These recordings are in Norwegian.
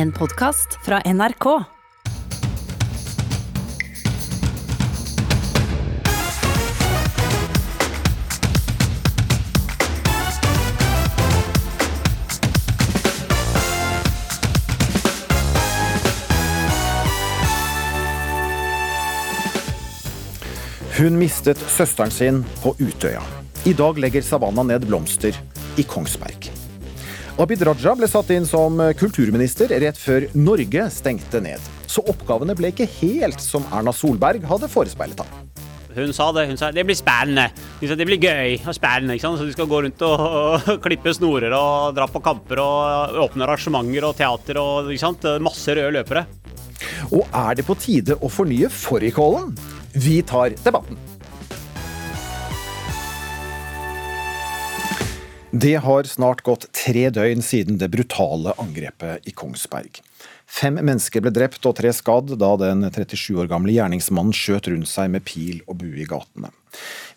En podkast fra NRK. Hun mistet søsteren sin på Utøya. I dag legger Savanna ned blomster i Kongsberg. Abid Raja ble satt inn som kulturminister rett før Norge stengte ned. Så oppgavene ble ikke helt som Erna Solberg hadde forespeilet ham. Hun sa det. Hun sa det blir spennende. Sa, det blir gøy og spennende. ikke sant? Så Du skal gå rundt og, og klippe snorer og dra på kamper og åpne arrangementer og teater og ikke sant? masse røde løpere. Og er det på tide å fornye fårikålen? Vi tar debatten. Det har snart gått tre døgn siden det brutale angrepet i Kongsberg. Fem mennesker ble drept og tre skadd da den 37 år gamle gjerningsmannen skjøt rundt seg med pil og bue i gatene.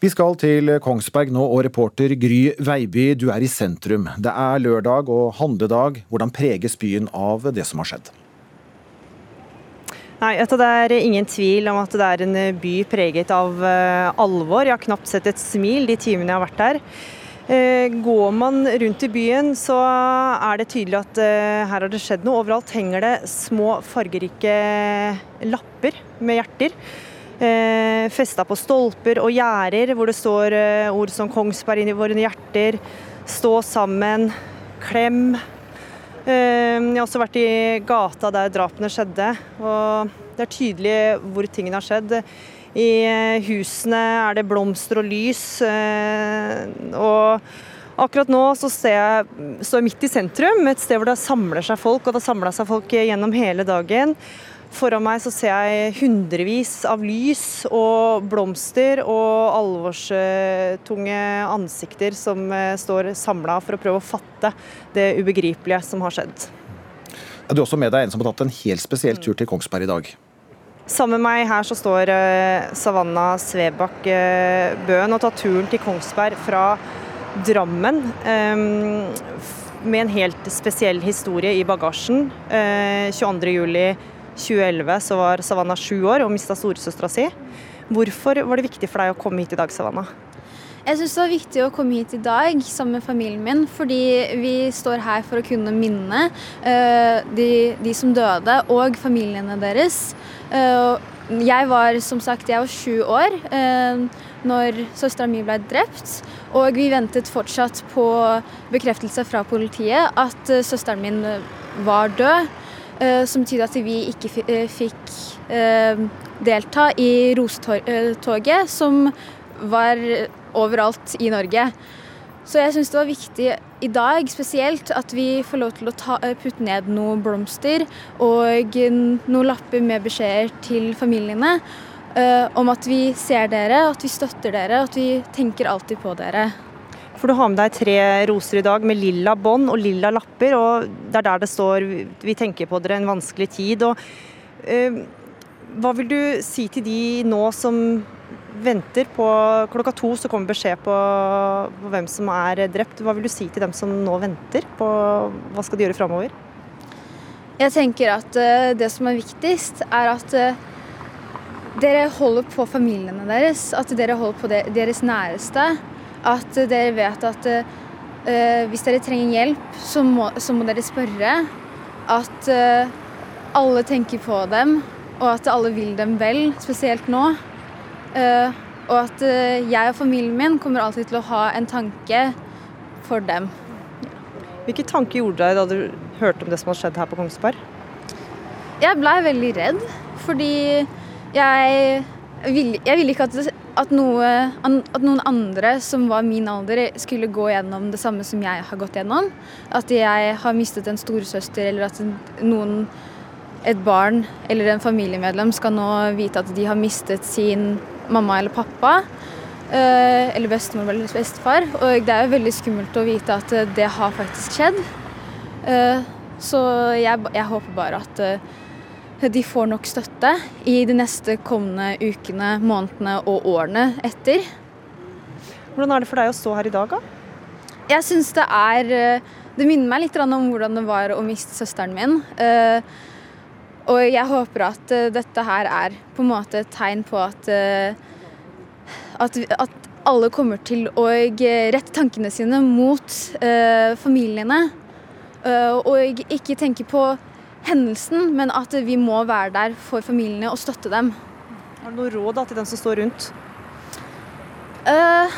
Vi skal til Kongsberg nå, og reporter Gry Veiby, du er i sentrum. Det er lørdag og handledag. Hvordan preges byen av det som har skjedd? Nei, Det er ingen tvil om at det er en by preget av alvor. Jeg har knapt sett et smil de timene jeg har vært der. Går man rundt i byen, så er det tydelig at her har det skjedd noe. Overalt henger det små fargerike lapper med hjerter. Festa på stolper og gjerder hvor det står ord som 'Kongsberg inn i våre hjerter', 'Stå sammen', 'Klem'. Jeg har også vært i gata der drapene skjedde, og det er tydelig hvor tingene har skjedd. I husene er det blomster og lys. Og akkurat nå så står jeg, jeg midt i sentrum, et sted hvor det samler seg folk. Og det har samla seg folk gjennom hele dagen. Foran meg så ser jeg hundrevis av lys og blomster og alvorstunge ansikter som står samla for å prøve å fatte det ubegripelige som har skjedd. Du er også med deg en som har tatt en helt spesiell tur til Kongsberg i dag. Sammen med meg her så står Savanna Svebakk Bøen og tar turen til Kongsberg fra Drammen. Med en helt spesiell historie i bagasjen. 22.07.2011 så var Savanna sju år og mista storesøstera si. Hvorfor var det viktig for deg å komme hit i dag, Savanna? Jeg syns det var viktig å komme hit i dag sammen med familien min, fordi vi står her for å kunne minne uh, de, de, som døde, og familiene deres. Uh, jeg var som sagt jeg var sju år uh, når søstera mi ble drept, og vi ventet fortsatt på bekreftelse fra politiet at søsteren min var død. Som betydde at vi ikke fikk delta i rosetoget, som var overalt i Norge. Så jeg syns det var viktig i dag spesielt at vi får lov til å ta, putte ned noen blomster og noen lapper med beskjeder til familiene uh, om at vi ser dere, at vi støtter dere, at vi tenker alltid på dere. For Du har med deg tre roser i dag med lilla bånd og lilla lapper. og Det er der det står 'Vi tenker på dere en vanskelig tid'. Og, uh, hva vil du si til de nå som venter på klokka to så kommer beskjed på, på, hvem som er drept. Hva vil du si til dem som nå venter på hva skal de gjøre framover? Jeg tenker at uh, det som er viktigst, er at uh, dere holder på familiene deres. At dere holder på deres næreste. At dere vet at hvis dere trenger hjelp, så må, så må dere spørre. At alle tenker på dem, og at alle vil dem vel, spesielt nå. Uh, og at uh, jeg og familien min kommer alltid til å ha en tanke for dem. Hvilke tanker gjorde deg da du hørte om det som hadde skjedd her på Kongsberg? Jeg blei veldig redd, fordi jeg ville, jeg ville ikke at, at, noe, at, noen andre som var min alder, skulle gå gjennom det samme som jeg har gått gjennom. At jeg har mistet en storesøster, eller at noen, et barn eller en familiemedlem skal nå vite at de har mistet sin mamma eller pappa. Eh, eller bestemor eller bestefar. Og det er jo veldig skummelt å vite at eh, det har faktisk skjedd. Eh, så jeg, jeg håper bare at de får nok støtte i de neste kommende ukene, månedene og årene etter. Hvordan er det for deg å stå her i dag, da? Jeg syns det er det minner meg litt om hvordan det var å miste søsteren min. Og jeg håper at eh, dette her er på en måte et tegn på at, eh, at, at alle kommer til å rette tankene sine mot familiene. og ikke tenke på hendelsen, men at vi må være der for familiene og støtte dem. Har du noe råd da, til den som står rundt? Uh,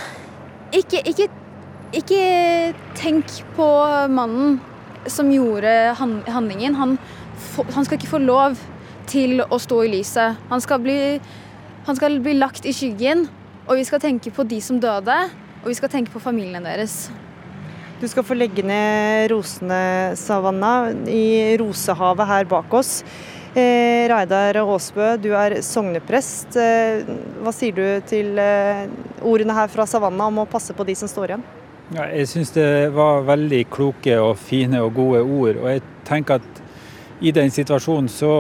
ikke, ikke, ikke, tenk på mannen som gjorde handlingen. Han, han, skal ikke få lov til å stå i lyset. Han skal, bli, han skal bli lagt i skyggen, og vi skal tenke på de som døde, og vi skal tenke på familien deres. Du skal få legge ned rosene, Savanna, i rosehavet her bak oss. Eh, Reidar Aasbø, du er sogneprest. Eh, hva sier du til eh, ordene her fra Savanna om å passe på de som står igjen? Ja, jeg syns det var veldig kloke og fine og gode ord. Og jeg tenker at i den situasjonen så,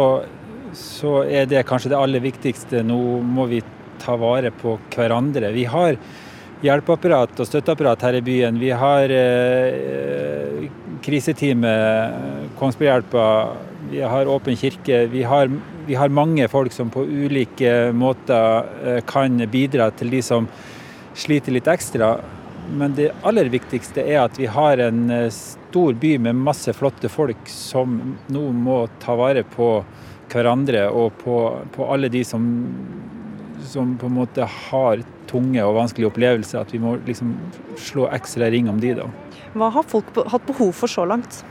så er det kanskje det aller viktigste. Nå må vi ta vare på hverandre. Vi har hjelpeapparat og støtteapparat her i byen. Vi har eh, kriseteamet, Kongsberghjelpa vi har Åpen kirke. Vi har, vi har, mange folk som på ulike måter eh, kan bidra til de som sliter litt ekstra. Men det aller viktigste er at vi har en eh, stor by med masse flotte folk som nå må ta vare på hverandre og på, på alle de som, som, på en måte har tunge og vanskelige opplevelser. At vi må liksom slå ekstra ring om de da. Hva har folk hatt behov for så langt?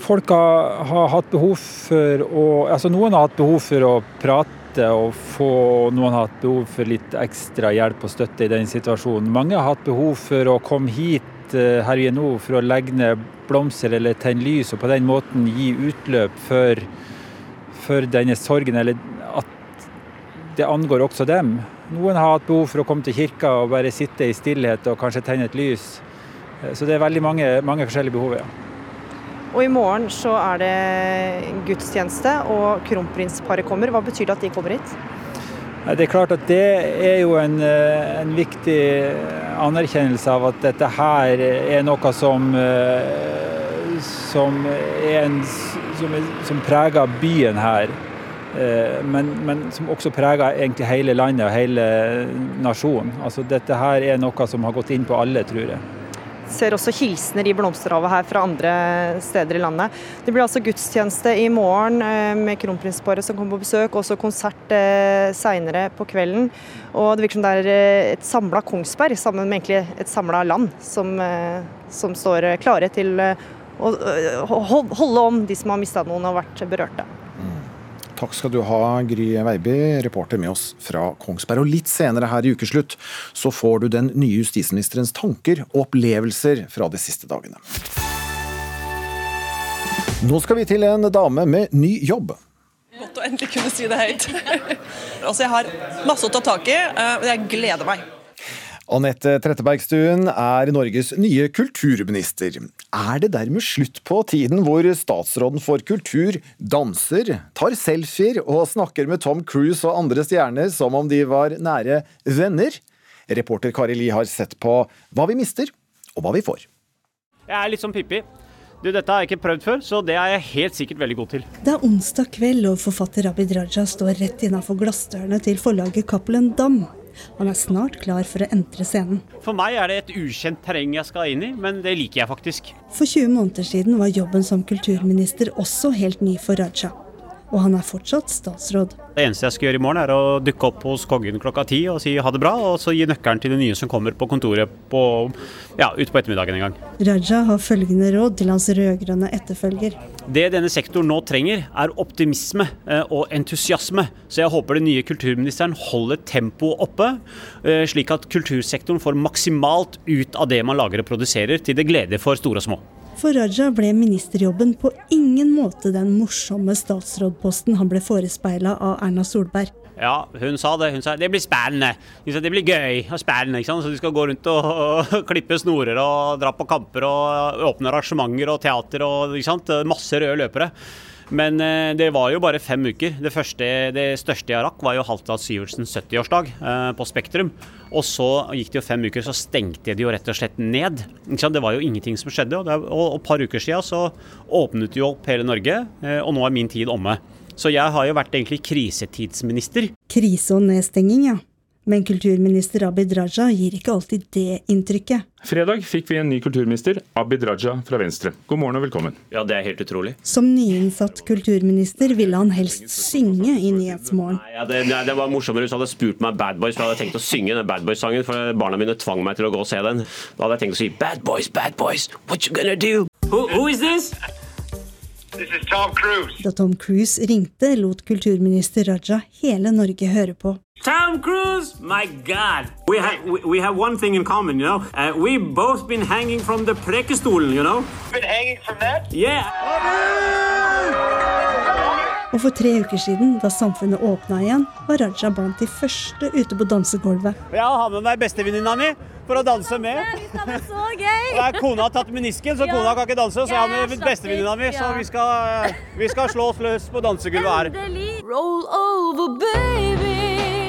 Folk har, har, hatt behov for å Altså noen har hatt behov for å prate og få Noen har hatt behov for litt ekstra hjelp og støtte i den situasjonen. Mange har hatt behov for å komme hit eh, her vi er nå for å legge ned blomster eller tenne lys, og på den måten gi utløp for, for denne sorgen, eller at det angår også dem. Noen har hatt behov for å komme til kirka og bare sitte i stillhet og kanskje tenne et lys. Eh, så det er veldig mange, mange forskjellige behov. Ja. Og i morgen så er det gudstjeneste, og kronprinsparet kommer. Hva betyr det at de kommer hit? Det er klart at det er jo en, eh, en, viktig anerkjennelse av at dette her er noe som, som, er en, som, som preger byen her. Eh, men, men, som også preger egentlig hele landet og hele nasjonen. Altså Dette her er noe som har gått inn på alle, tror jeg ser også hilsener i blomsterhavet her fra andre steder i landet. Det blir altså gudstjeneste i morgen eh, med kronprinsparet som kommer på besøk, også konsert eh, seinere på kvelden. Og det virker som det er eh, et samla Kongsberg sammen med egentlig et samla land som, som, står klare til å holde om de som har mista noen og vært berørte. Takk skal du ha, Gry Veiby, reporter med oss fra Kongsberg. Og litt senere her i ukeslutt så får du den nye justisministerens tanker og opplevelser fra de siste dagene. Nå skal vi til en dame med ny jobb. Godt å endelig kunne si det høyt. altså, jeg har masse å ta tak i, eh, og jeg gleder meg. Anette Trettebergstuen er Norges nye kulturminister. Er det dermed slutt på tiden hvor statsråden for kultur danser, tar selfier og snakker med Tom Cruise og andre stjerner som om de var nære venner? Reporter Kari Li har sett på hva vi mister, og hva vi får. Jeg er litt som Pippi. Du, Dette har jeg ikke prøvd før, så det er jeg helt sikkert veldig god til. Det er onsdag kveld, og forfatter Abid Raja står rett innafor glassdørene til forlaget Cappelen Dam. Han er snart klar for å entre scenen. For meg er det et ukjent terreng jeg skal inn i, men det liker jeg faktisk. For 20 måneder siden var jobben som kulturminister også helt ny for Raja og han er fortsatt statsråd. Det eneste jeg skal gjøre i morgen, er å dukke opp hos kongen klokka ti og si ha det bra, og så gi nøkkelen til de nye som kommer på kontoret på, ja, utpå ettermiddagen en gang. Raja har følgende råd til hans rød-grønne etterfølger. Det denne sektoren nå trenger, er optimisme eh, og entusiasme. Så jeg håper den nye kulturministeren holder tempoet oppe, eh, slik at kultursektoren får maksimalt ut av det man lager og produserer, til det glede for store og små. For Raja ble ministerjobben på ingen måte den morsomme statsrådposten han ble forespeila av Erna Solberg. Ja, hun sa det. Hun sa det blir spennende. Det blir gøy og spennende. ikke sant? Så Du skal gå rundt og, og, klippe snorer og dra på kamper og åpne arrangementer og teater og ikke sant? masse røde løpere. Men eh, det var jo bare fem uker. Det, første, det største jeg rakk, var jo Halvdan Syvertsens 70-årsdag eh, på Spektrum. Og så gikk det jo fem uker, så stengte de jo rett og slett ned. Det var jo ingenting som skjedde. Og, et par uker siden så åpnet jo opp hele Norge, eh, og nå er min tid omme. Så jeg har jo vært egentlig krisetidsminister. Krise og nedstenging, ja. Men kulturminister Abid Raja gir ikke alltid det inntrykket. Fredag fikk vi en ny kulturminister, Abid Raja fra Venstre. God morgen og velkommen. Ja, det er helt utrolig. Som nyinnsatt kulturminister ville han helst synge i Nyhetsmorgen. Ja, det, det, var morsommere hvis du hadde spurt meg Bad Boys, for jeg hadde tenkt å synge den Bad Boys-sangen, for barna mine tvang meg til å gå og se den. Da hadde jeg tenkt å si Bad Boys, Bad Boys, what you gonna do? Who, who is this? This is Tom da Tom Cruise ringte, lot kulturminister Raja hele Norge høre på. Tom Cruise, my God. We have we, we have one thing in common, you know. Uh, we both been hanging from the Prekestolen, you know. Been hanging from that? Yeah. Og for tre uker siden, da samfunnet åpna igjen, var Raja blant de første ute på dansegulvet. Jeg har med meg bestevenninna mi for å danse med. Det er så gøy! Og kona har tatt menisken, så kona kan ikke danse. Så jeg har med bestevenninna mi, så vi skal, vi skal slå oss løs på dansegulvet her. Roll over, baby.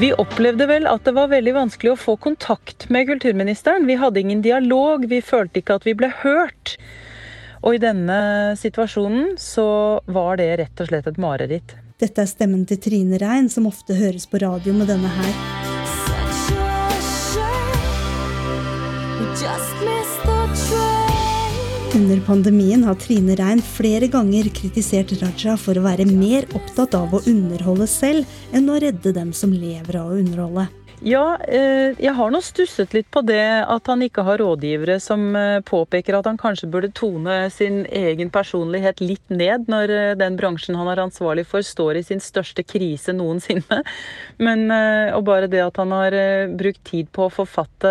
Vi opplevde vel at det var veldig vanskelig å få kontakt med kulturministeren. Vi hadde ingen dialog, vi følte ikke at vi ble hørt. Og i denne situasjonen så var det rett og slett et mareritt. Dette er stemmen til Trine Rein, som ofte høres på radio med denne her. Under pandemien har Trine Rein flere ganger kritisert Raja for å være mer opptatt av å underholde selv enn å redde dem som lever av å underholde. Ja, eh, jeg har nå stusset litt på det at han ikke har rådgivere som eh, påpeker at han kanskje burde tone sin egen personlighet litt ned når eh, den bransjen han er ansvarlig for, står i sin største krise noensinne. Men og bare det at han har brukt tid på å forfatte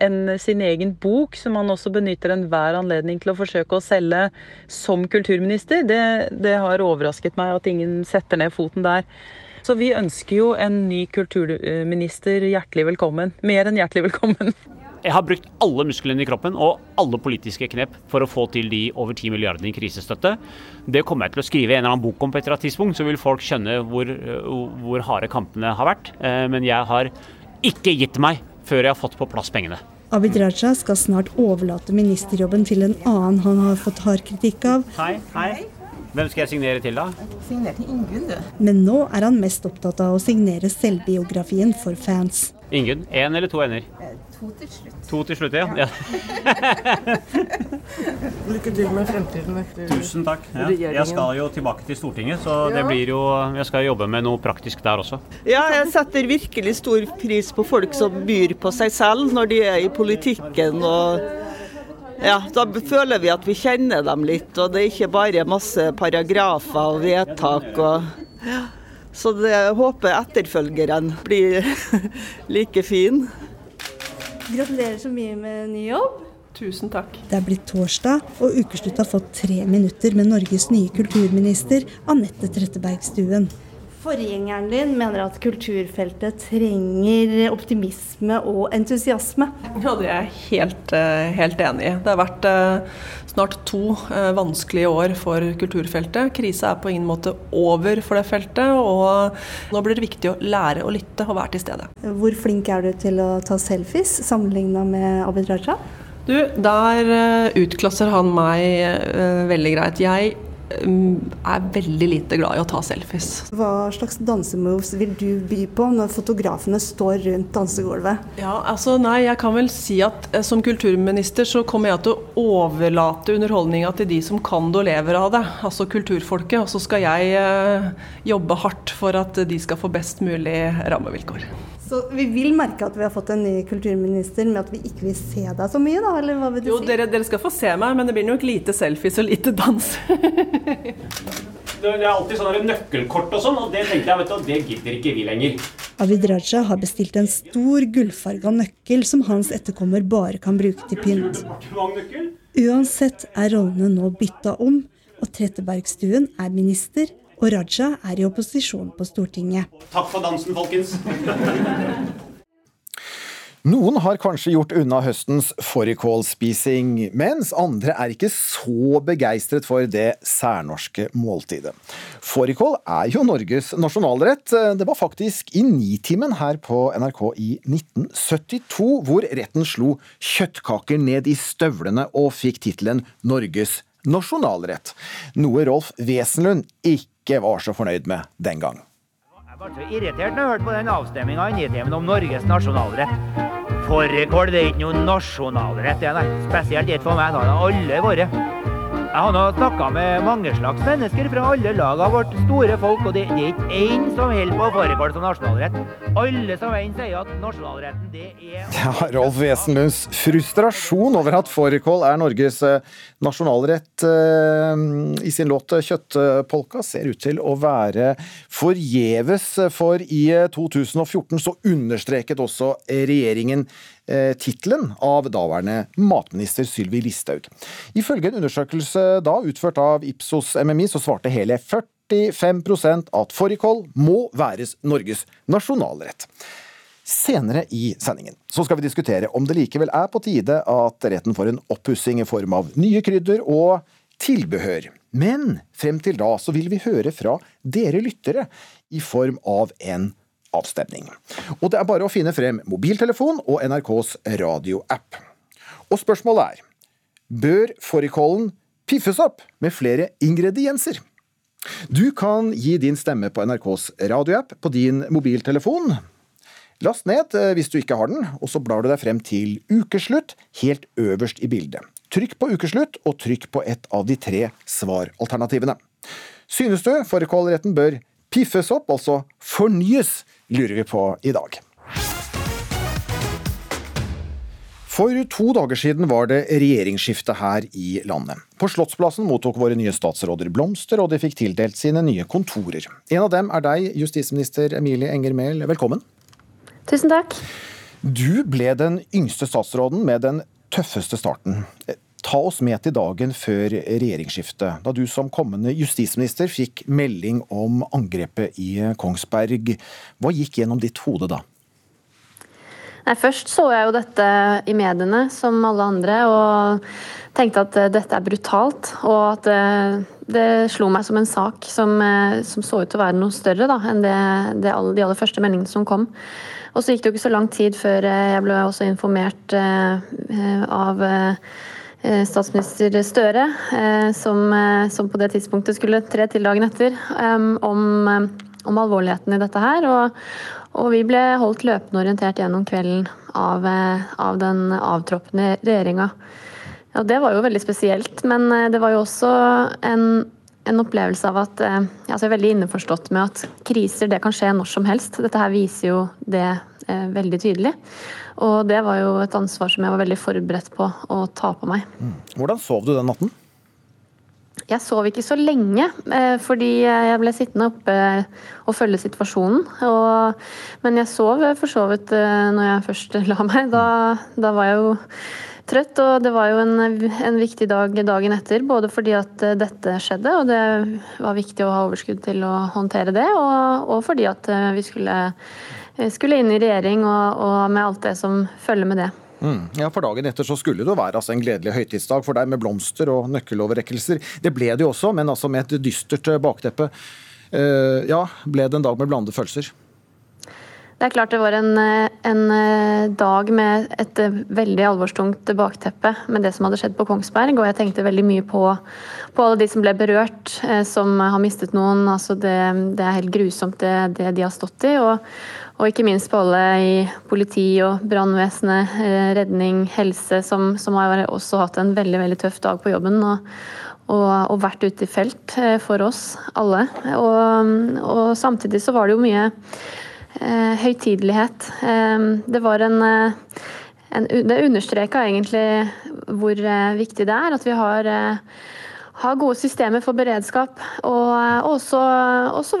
en, sin egen bok, som han også benytter enhver anledning til å forsøke å selge som kulturminister, det, det har overrasket meg at ingen setter ned foten der. Så vi ønsker jo en ny kulturminister hjertelig velkommen. Mer enn hjertelig velkommen. Jeg har brukt alle musklene i kroppen og alle politiske knep for å få til de over 10 milliardene i krisestøtte. Det kommer jeg til å skrive en eller annen bok om på et eller annet tidspunkt, så vil folk skjønne hvor, hvor harde kampene har vært. Eh, men jeg har ikke gitt meg før jeg har fått på plass pengene. Abid Raja skal snart overlate ministerjobben til en annen han har fått hard kritikk av. Hei, hei. Hvem skal jeg signere til, da? Signer til Ingunn, du. Men nå er han mest opptatt av å signere selvbiografien for fans. Ingunn, én eller to ender? Eh, to til slutt. To til slutt, ja. ja. Lykke til med fremtiden. Tusen takk. Ja. Jeg skal jo tilbake til Stortinget, så det blir jo, jeg skal jobbe med noe praktisk der også. Ja, jeg setter virkelig stor pris på folk som byr på seg selv når de er i politikken. og ja, da føler vi at vi kjenner dem litt, og det er ikke bare masse paragrafer og vedtak. Og, ja. Så det, håper etterfølgeren blir like fin. Gratulerer så mye med ny jobb. Tusen takk. Det er blitt torsdag, og Ukeslutt har fått tre minutter med Norges nye kulturminister Anette Trettebergstuen. Forgjengeren din mener at kulturfeltet trenger optimisme og entusiasme. Ja, det er jeg helt, eh, helt enig i. Det har vært eh, snart to eh, vanskelige år for kulturfeltet. Krisa er på ingen måte over for det feltet, og nå blir det viktig å lære å lytte og være til stede. Hvor flink er du til å ta selfies sammenligna med Abid Raja? Du, der utklasser han meg veldig greit. Jeg er veldig lite glad i å ta selfies. Hva slags dansemoves vil du by på når fotografene står rundt dansegulvet? Ja, altså nei, jeg kan vel si at eh, Som kulturminister så kommer jeg til å overlate underholdninga til de som kan det og lever av det, altså kulturfolket. Og så skal jeg eh, jobbe hardt for at de skal få best mulig rammevilkår. Så vi vil merke at vi har fått en ny kulturminister med at vi ikke vil se deg så mye, da? Eller hva vil du jo, si? Dere, dere, skal få se meg, men det blir nok lite selfies og lite dans. det er alltid sånne nøkkelkort og sånn, og det tenkte jeg, vet du, det gidder ikke vi lenger. Avid Raja har bestilt en stor gullfarga nøkkel som hans etterkommer bare kan bruke til pynt. Uansett er rollene nå bytta om, og Trettebergstuen er minister, og Raja er i opposisjon på Stortinget. Takk for dansen, folkens. Noen har kanskje gjort unna høstens fårikålspising, mens andre er ikke så begeistret for det særnorske måltidet. Fårikål er jo Norges nasjonalrett. Det var faktisk i Nitimen her på NRK i 1972 hvor retten slo kjøttkaker ned i støvlene og fikk tittelen Norges nasjonalrett. Noe Rolf Wesenlund ikke var så fornøyd med den gang. Ble så irritert når jeg hørte på den avstemminga i Nitimen om Norges nasjonalrett. Fårikål er ikke noe nasjonalrett, det nei. Spesielt ikke for meg. Det har alle vært. Jeg har nå snakka med mange slags mennesker fra alle lag av vårt store folk, og det, er ikke én som holder på å foregå som nasjonalrett. Alle som en sier at nasjonalretten, det er Ja, Rolf Wesenlunds frustrasjon over at fårikål er Norges eh, nasjonalrett eh, i sin låt 'Kjøttpolka' ser ut til å være forgjeves, for i 2014 så understreket også regjeringen eh, tittelen av daværende matminister Sylvi Listhaug. Ifølge en undersøkelse da utført av Ipsos MMI, så svarte hele 45% at fårikål må væres Norges nasjonalrett. Senere i sendingen så skal vi diskutere om det likevel er på tide at retten får en oppussing i form av nye krydder og tilbehør. Men frem til da så vil vi høre fra dere lyttere i form av en avstemning. Og det er bare å finne frem mobiltelefon og NRKs radioapp. Og spørsmålet er bør fårikålen piffes opp med flere ingredienser? Du kan gi din stemme på NRKs radioapp på din mobiltelefon. Last ned eh, hvis du ikke har den, og så blar du deg frem til ukeslutt helt øverst i bildet. Trykk på ukeslutt, og trykk på et av de tre svaralternativene. Synes du fårikålretten bør piffes opp, altså fornyes, lurer vi på i dag. For to dager siden var det regjeringsskifte her i landet. På Slottsplassen mottok våre nye statsråder blomster, og de fikk tildelt sine nye kontorer. En av dem er deg, justisminister Emilie Enger Mehl. Velkommen. Tusen takk. Du ble den yngste statsråden med den tøffeste starten. Ta oss med til dagen før regjeringsskiftet, da du som kommende justisminister fikk melding om angrepet i Kongsberg. Hva gikk gjennom ditt hode da? Nei, først så jeg jo dette i mediene, som alle andre, og tenkte at dette er brutalt. Og at det, det slo meg som en sak som, som, så ut til å være noe større da, enn det, det alle, de aller første meldingene som kom. Og så gikk det jo ikke så lang tid før jeg ble også informert eh, av eh, statsminister Støre, eh, som, som, på det tidspunktet skulle tre til dagen etter, om, om alvorligheten i dette her. Og, og vi ble holdt løpende orientert gjennom kvelden av, av den avtroppende regjeringa. Ja, det var jo veldig spesielt, men det var jo også en, en opplevelse av at altså Jeg er veldig innforstått med at kriser det kan skje når som helst. Dette her viser jo det eh, veldig tydelig. Og det var jo et ansvar som jeg var veldig forberedt på å ta på meg. Hvordan sov du den natten? Jeg sov ikke så lenge, fordi jeg ble sittende oppe og følge situasjonen. Og, men jeg sov for så vidt når jeg først la meg. Da, da var jeg jo trøtt, og det var jo en, en, viktig dag dagen etter. Både fordi at dette skjedde, og det var viktig å ha overskudd til å håndtere det, og, og fordi at vi skulle, skulle inn i regjering og, og med alt det som følger med det. Mm. Ja, For dagen etter så skulle det være altså, en gledelig høytidsdag for deg med blomster og nøkkeloverrekkelser. Det ble det jo også, men altså med et dystert bakteppe. Uh, ja, ble det en dag med blandede følelser? Det er klart det var en, en, dag med et veldig alvorstungt bakteppe med det som hadde skjedd på Kongsberg. Og jeg tenkte veldig mye på, på alle de som ble berørt, som har mistet noen. Altså det, det er helt grusomt det, det, de har stått i. Og, og ikke minst på i politi og brannvesenet, redning, helse, som, som, har også hatt en veldig, veldig tøff dag på jobben. Og, og, og vært ute i felt for oss alle. Og, og samtidig så var det jo mye eh, høytidelighet. Eh, det var en, en Det understreka egentlig hvor eh, viktig det er at vi har, har gode systemer for beredskap. Og så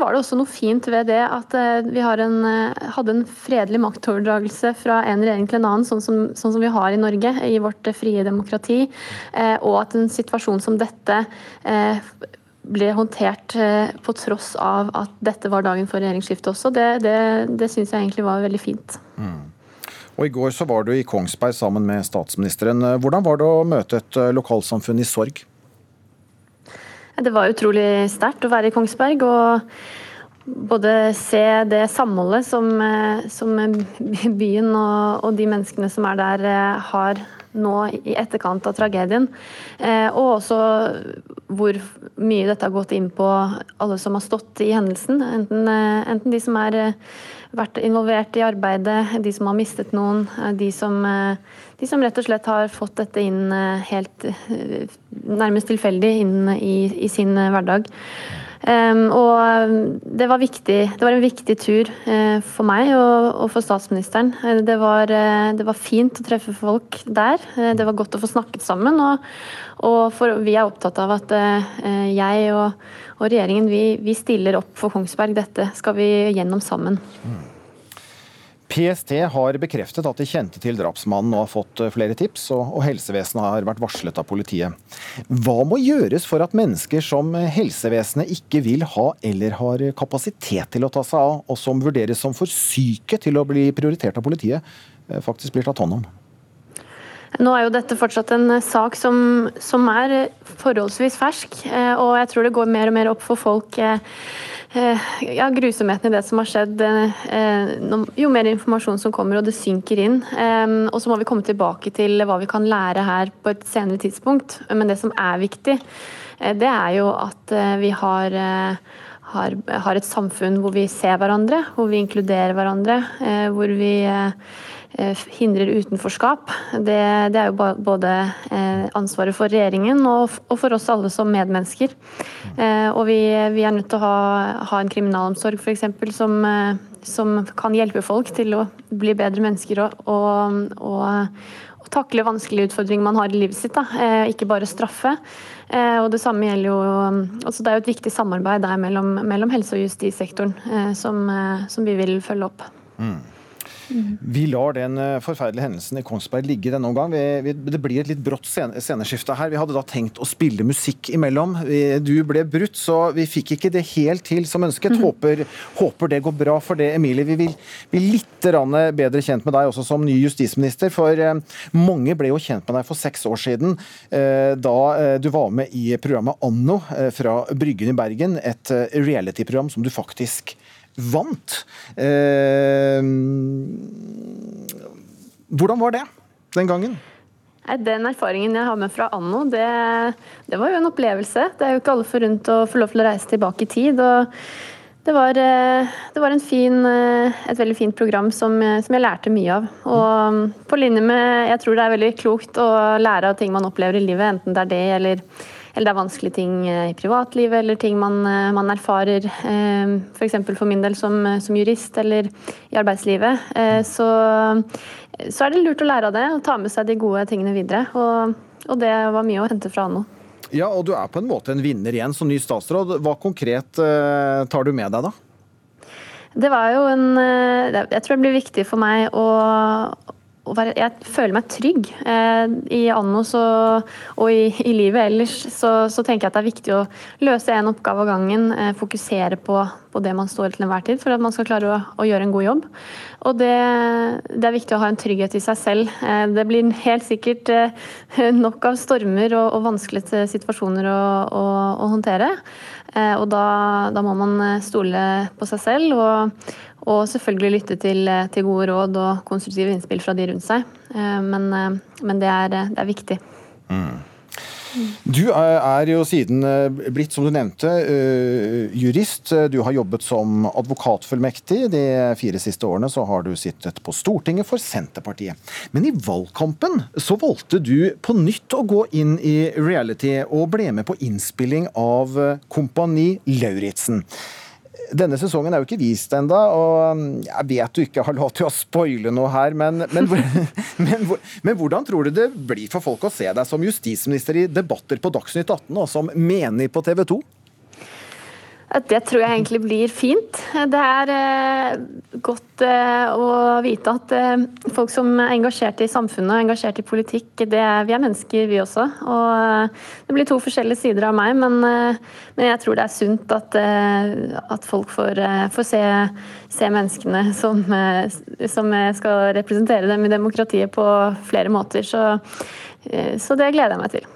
var det også noe fint ved det at vi en, hadde en fredelig maktoverdragelse fra en regjering til en annen, sånn som, sånn som vi har i Norge, i vårt frie demokrati. Og at en situasjon som dette ble håndtert på tross av at dette var dagen for regjeringsskiftet også, det, det, det syns jeg egentlig var veldig fint. Mm. Og I går så var du i Kongsberg sammen med statsministeren. Hvordan var det å møte et lokalsamfunn i sorg? Det var utrolig sterkt å være i Kongsberg. og både se det samholdet som, som byen og, og, de menneskene som er der, har nå i etterkant av tragedien. Eh, og også hvor mye dette har gått inn på alle som har stått i hendelsen. Enten, eh, enten de som har eh, vært involvert i arbeidet, de som har mistet noen, de som, de som rett og slett har fått dette inn helt nærmest tilfeldig inn i, i sin hverdag. Um, og det var, viktig, det var, en viktig tur uh, for meg og, og for statsministeren. Det, var, uh, det, var, fint å treffe folk der. det var godt å få snakket sammen. Og, og for, vi er opptatt av at jeg og, og regjeringen vi, vi, stiller opp for Kongsberg. Dette skal vi gjennom sammen. Mm. PST har bekreftet at de kjente til drapsmannen og har fått eh, flere tips, og, helsevesenet har vært varslet av politiet. Hva må gjøres for at mennesker som helsevesenet ikke vil ha eller har kapasitet til å ta seg av, og som vurderes som for syke til å bli prioritert av politiet, eh, faktisk blir tatt hånd om? Nå er jo dette fortsatt en sak som, som er forholdsvis fersk, eh, og jeg tror det går mer og mer opp for folk Eh, ja, grusomheten i det som har skjedd. Eh, jo mer informasjon som kommer og det synker inn. Og så må vi komme tilbake til hva vi kan lære her på et senere tidspunkt. Men det som er viktig, eh, det er jo at vi har, har, har et samfunn hvor vi ser hverandre, hvor vi inkluderer hverandre, hvor vi Eh, hindrer utenforskap. Det, det, er jo både eh, ansvaret for regjeringen og, for oss alle som medmennesker. Eh, og vi, vi er nødt til å ha, ha en kriminalomsorg f.eks. Som, som kan hjelpe folk til å bli bedre mennesker og, og, og, og takle vanskelige utfordringer man har i livet sitt. Da. Ikke bare straffe. Og Det samme gjelder jo, altså det er jo et viktig samarbeid der mellom, mellom helse- og justissektoren som, som vi vil følge opp. Mm. Vi lar den eh, forferdelige hendelsen i Kongsberg ligge denne omgang. Vi, vi, det blir et litt brått sceneskifte her. Vi hadde da tenkt å spille musikk imellom. Du ble brutt, så vi fikk ikke det helt til som ønsket. Mhm. Håper, håper det går bra for det, Emilie. Vi vil bli litt bedre kjent med deg også som ny justisminister. For eh, mange ble jo kjent med deg for seks år siden, eh, da du var med i programmet Anno fra Bryggen i Bergen. Et reality-program som du faktisk vant. Eh, hvordan var det den gangen? Den erfaringen jeg har med fra Anno, det, det, var jo en opplevelse. Det er jo ikke alle forunt å få lov til å reise tilbake i tid. og det var, eh, det var fin, eh, et veldig fint program som, som, jeg lærte mye av. Og på linje med Jeg tror det er veldig klokt å lære av ting man opplever i livet, enten det er det eller eller det er vanskelige ting eh, i privatlivet eller ting man, eh, man erfarer. F.eks. Eh, for, for min del som, som, jurist eller i arbeidslivet. Så, så, er det lurt å lære av det og ta med seg de gode tingene videre. Og, og det var mye å hente fra Anno. Ja, og du er på en måte en vinner igjen som ny statsråd. Hva konkret tar du med deg, da? Det var jo en Jeg tror det blir viktig for meg å være, jeg føler meg trygg. Eh, I anno så, og i, i, livet ellers så, så, tenker jeg at det er viktig å løse en oppgave av gangen. Eh, fokusere på, på, det man står til enhver tid, for at man skal klare å, å gjøre en god jobb. Og det, det, er viktig å ha en trygghet i seg selv. Eh, det blir helt sikkert nok av stormer og, og vanskelige situasjoner å, å, å håndtere. Og da, da, må man stole på seg selv. og og selvfølgelig lytte til, til, gode råd og konstruktive innspill fra de rundt seg. Eh, men, eh, men det, er, det, er, viktig. Mm. Du er jo siden eh, blitt, som du nevnte, jurist. Du har jobbet som advokatfullmektig. De fire siste årene så har du sittet på Stortinget for Senterpartiet. Men i valgkampen så valgte du på nytt å gå inn i reality og ble med på innspilling av Kompani Lauritzen. Denne sesongen er jo ikke vist ennå, og um, jeg vet du ikke har lov til å spoile noe her, men, men, men, men, hvordan tror du det blir for folk å se deg som justisminister i debatter på Dagsnytt 18 og som menig på TV 2? Det tror jeg egentlig blir fint. Det er eh, godt eh, å vite at eh, folk som er engasjert i samfunnet og engasjert i politikk, er, vi er mennesker vi også. Og det blir to forskjellige sider av meg, men, men jeg tror det er sunt at, at folk får, får se, se, menneskene som, som, skal representere dem i demokratiet på flere måter. Så, så det gleder jeg meg til.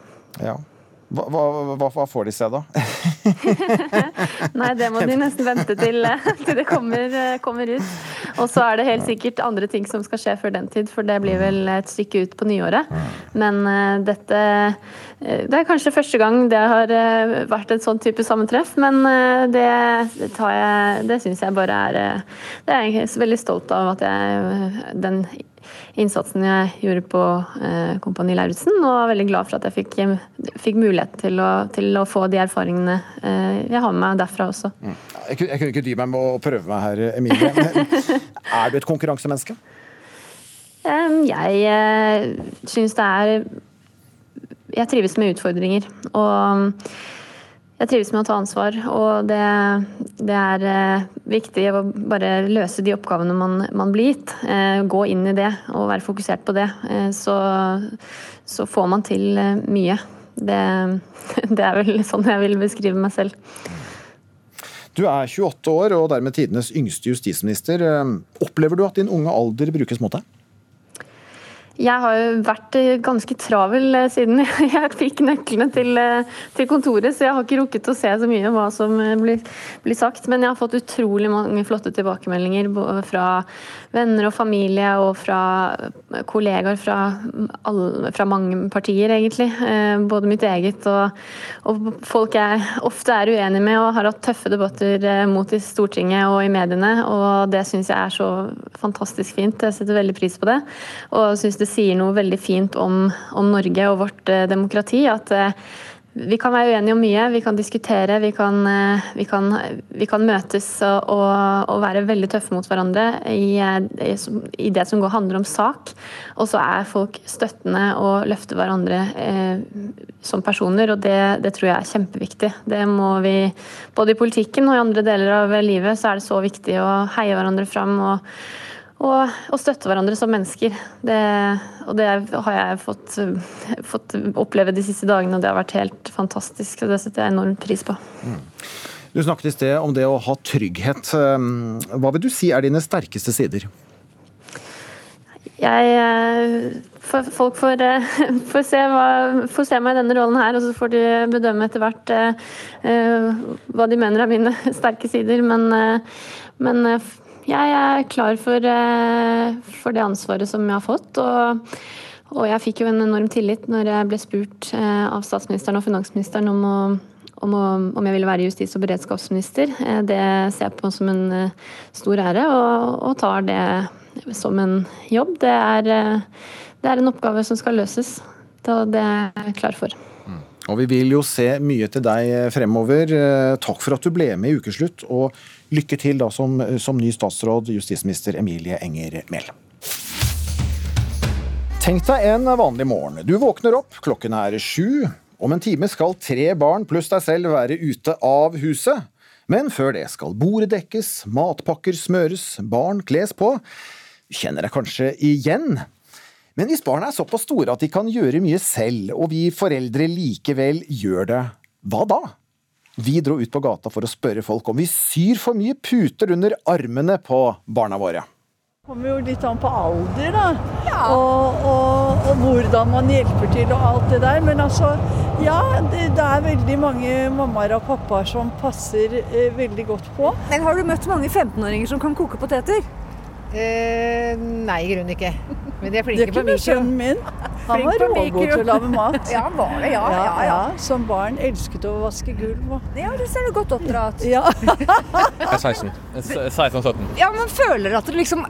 Ja. Hva, hva, hva, får de se, da? Nei, det må de nesten vente til, til det kommer, kommer, ut. Og så er det helt sikkert andre ting som skal skje før den tid, for det blir vel et stykke ut på nyåret. Men uh, dette uh, Det er kanskje første gang det har uh, vært et sånn type sammentreff, men det, det, tar jeg Det syns jeg bare er Det er jeg veldig stolt av at jeg den innsatsen jeg gjorde på eh, Kompani Lauritzen, og er veldig glad for at jeg fikk, fikk mulighet til å, til å, få de erfaringene eh, jeg har med meg derfra også. Mm. Jeg, jeg, kunne ikke dy meg med å prøve meg her, Emilie. er du et konkurransemenneske? Jeg eh, syns det er Jeg trives med utfordringer. Og jeg trives med å ta ansvar, og det, det er eh, viktig å bare løse de oppgavene man, man blir gitt. Eh, gå inn i det og være fokusert på det. Eh, så, så får man til mye. Det, det, er vel sånn jeg vil beskrive meg selv. Du er 28 år og dermed tidenes yngste justisminister. Opplever du at din unge alder brukes mot deg? Jeg har jo vært eh, ganske travel eh, siden jeg fikk nøklene til, eh, til, kontoret, så jeg har ikke rukket å se så mye hva som blir, blir, sagt. Men jeg har fått utrolig mange flotte tilbakemeldinger fra venner og familie og fra kollegaer fra, alle, fra mange partier, egentlig. Både mitt eget og, og, folk jeg ofte er uenig med og har hatt tøffe debatter mot i Stortinget og i mediene. Og det syns jeg er så fantastisk fint. Jeg setter veldig pris på det. og synes det sier noe veldig fint om, om Norge og vårt eh, demokrati. At eh, vi kan være uenige om mye, vi kan diskutere, vi kan, eh, vi kan, vi kan møtes og, og, være veldig tøffe mot hverandre i, i, det som går, handler om sak. Og så er folk støttende og løfter hverandre eh, som personer, og det, det, tror jeg er kjempeviktig. Det må vi, Både i politikken og i andre deler av livet så er det så viktig å heie hverandre fram. og og, og, støtte hverandre som mennesker. Det, og det har jeg fått, fått, oppleve de siste dagene, og det har vært helt fantastisk. og Det setter jeg enormt pris på. Mm. Du snakket i sted om det å ha trygghet. Um, hva vil du si er dine sterkeste sider? Jeg eh, Folk får, eh, får, se hva, får, se meg i denne rollen her, og så får de bedømme etter hvert uh, hva de mener er mine sterke sider. Men, uh, men jeg er klar for, eh, for, det ansvaret som jeg har fått. Og, og, jeg fikk jo en enorm tillit når jeg ble spurt eh, av statsministeren og finansministeren om, å, om, å, om jeg ville være justis- og beredskapsminister. Eh, det ser jeg på som en stor ære, og, og tar det som en jobb. Det er, det er en oppgave som skal løses. Det er jeg klar for. Mm. Og vi vil jo se mye til deg fremover. Takk for at du ble med i Ukeslutt. og Lykke til da som, som ny statsråd, justisminister Emilie Enger Mehl. Tenk deg en vanlig morgen. Du våkner opp, klokken er sju. Om en time skal tre barn pluss deg selv være ute av huset. Men før det skal bordet dekkes, matpakker smøres, barn kles på. Kjenner deg kanskje igjen? Men hvis barna er såpass store at de kan gjøre mye selv, og vi foreldre likevel gjør det, hva da? Vi dro ut på gata for å spørre folk om vi syr for mye puter under armene på barna våre. Det kommer jo litt an på alder, da. Ja. Og, og, og, hvordan man hjelper til og alt det der. Men altså, ja. Det, det er veldig mange mammaer og pappaer som passer eh, veldig godt på. Men har du møtt mange 15-åringer som kan koke poteter? Eh, nei, i grunnen ikke. Men de er flinke på mikro. Det kunne sønnen min. Han var rågod til å lage mat. ja, han var det, ja, ja, ja, ja. Som barn elsket å vaske gulv. Ja, det ser du godt oppdratt. Ja. jeg er 16. 16-17. Ja, men føler at dere liksom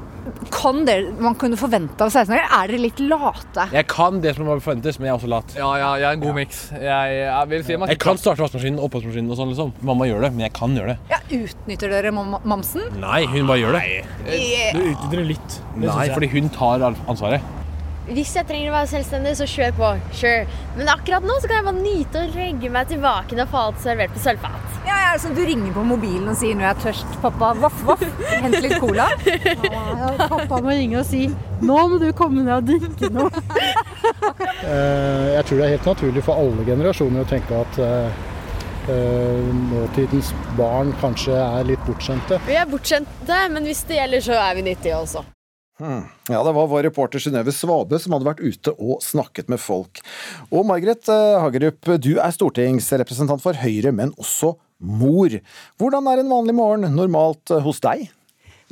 kan det man kunne forvente av 16-åringer? Er dere litt late? Jeg kan det som må forventes, men jeg er også lat. Ja, ja jeg er en god miks. Jeg, jeg, si jeg, kan starte vaskemaskinen og oppvaskmaskinen og sånn, liksom. Mamma gjør det, men jeg kan gjøre det. Ja, Utnytter dere mamsen? Nei, hun bare gjør det. Du utnytter det litt. Det Nei, fordi hun tar ansvaret. Hvis jeg trenger å være selvstendig, så kjør på. Sure. Men akkurat nå så kan jeg bare nyte å legge meg tilbake når alt servert på sølvfat. Ja, ja, så Du ringer på mobilen og sier 'nå er jeg er tørst. 'Pappa, voff, voff, hent litt cola'. Ja, pappa må ringe og si 'nå må du komme ned og drikke noe'. Eh, Jeg tror det er helt naturlig for alle generasjoner å tenke at Uh, eh, nåtidens barn kanskje er litt bortskjemte. Vi er bortskjemte, men hvis det gjelder, så er vi nyttige også. Hmm. Ja, det var vår reporter Synnøve Svabe som hadde vært ute og snakket med folk. Og Margaret eh, Hagerup, du er stortingsrepresentant for Høyre, men også mor. Hvordan er en vanlig morgen normalt eh, hos deg?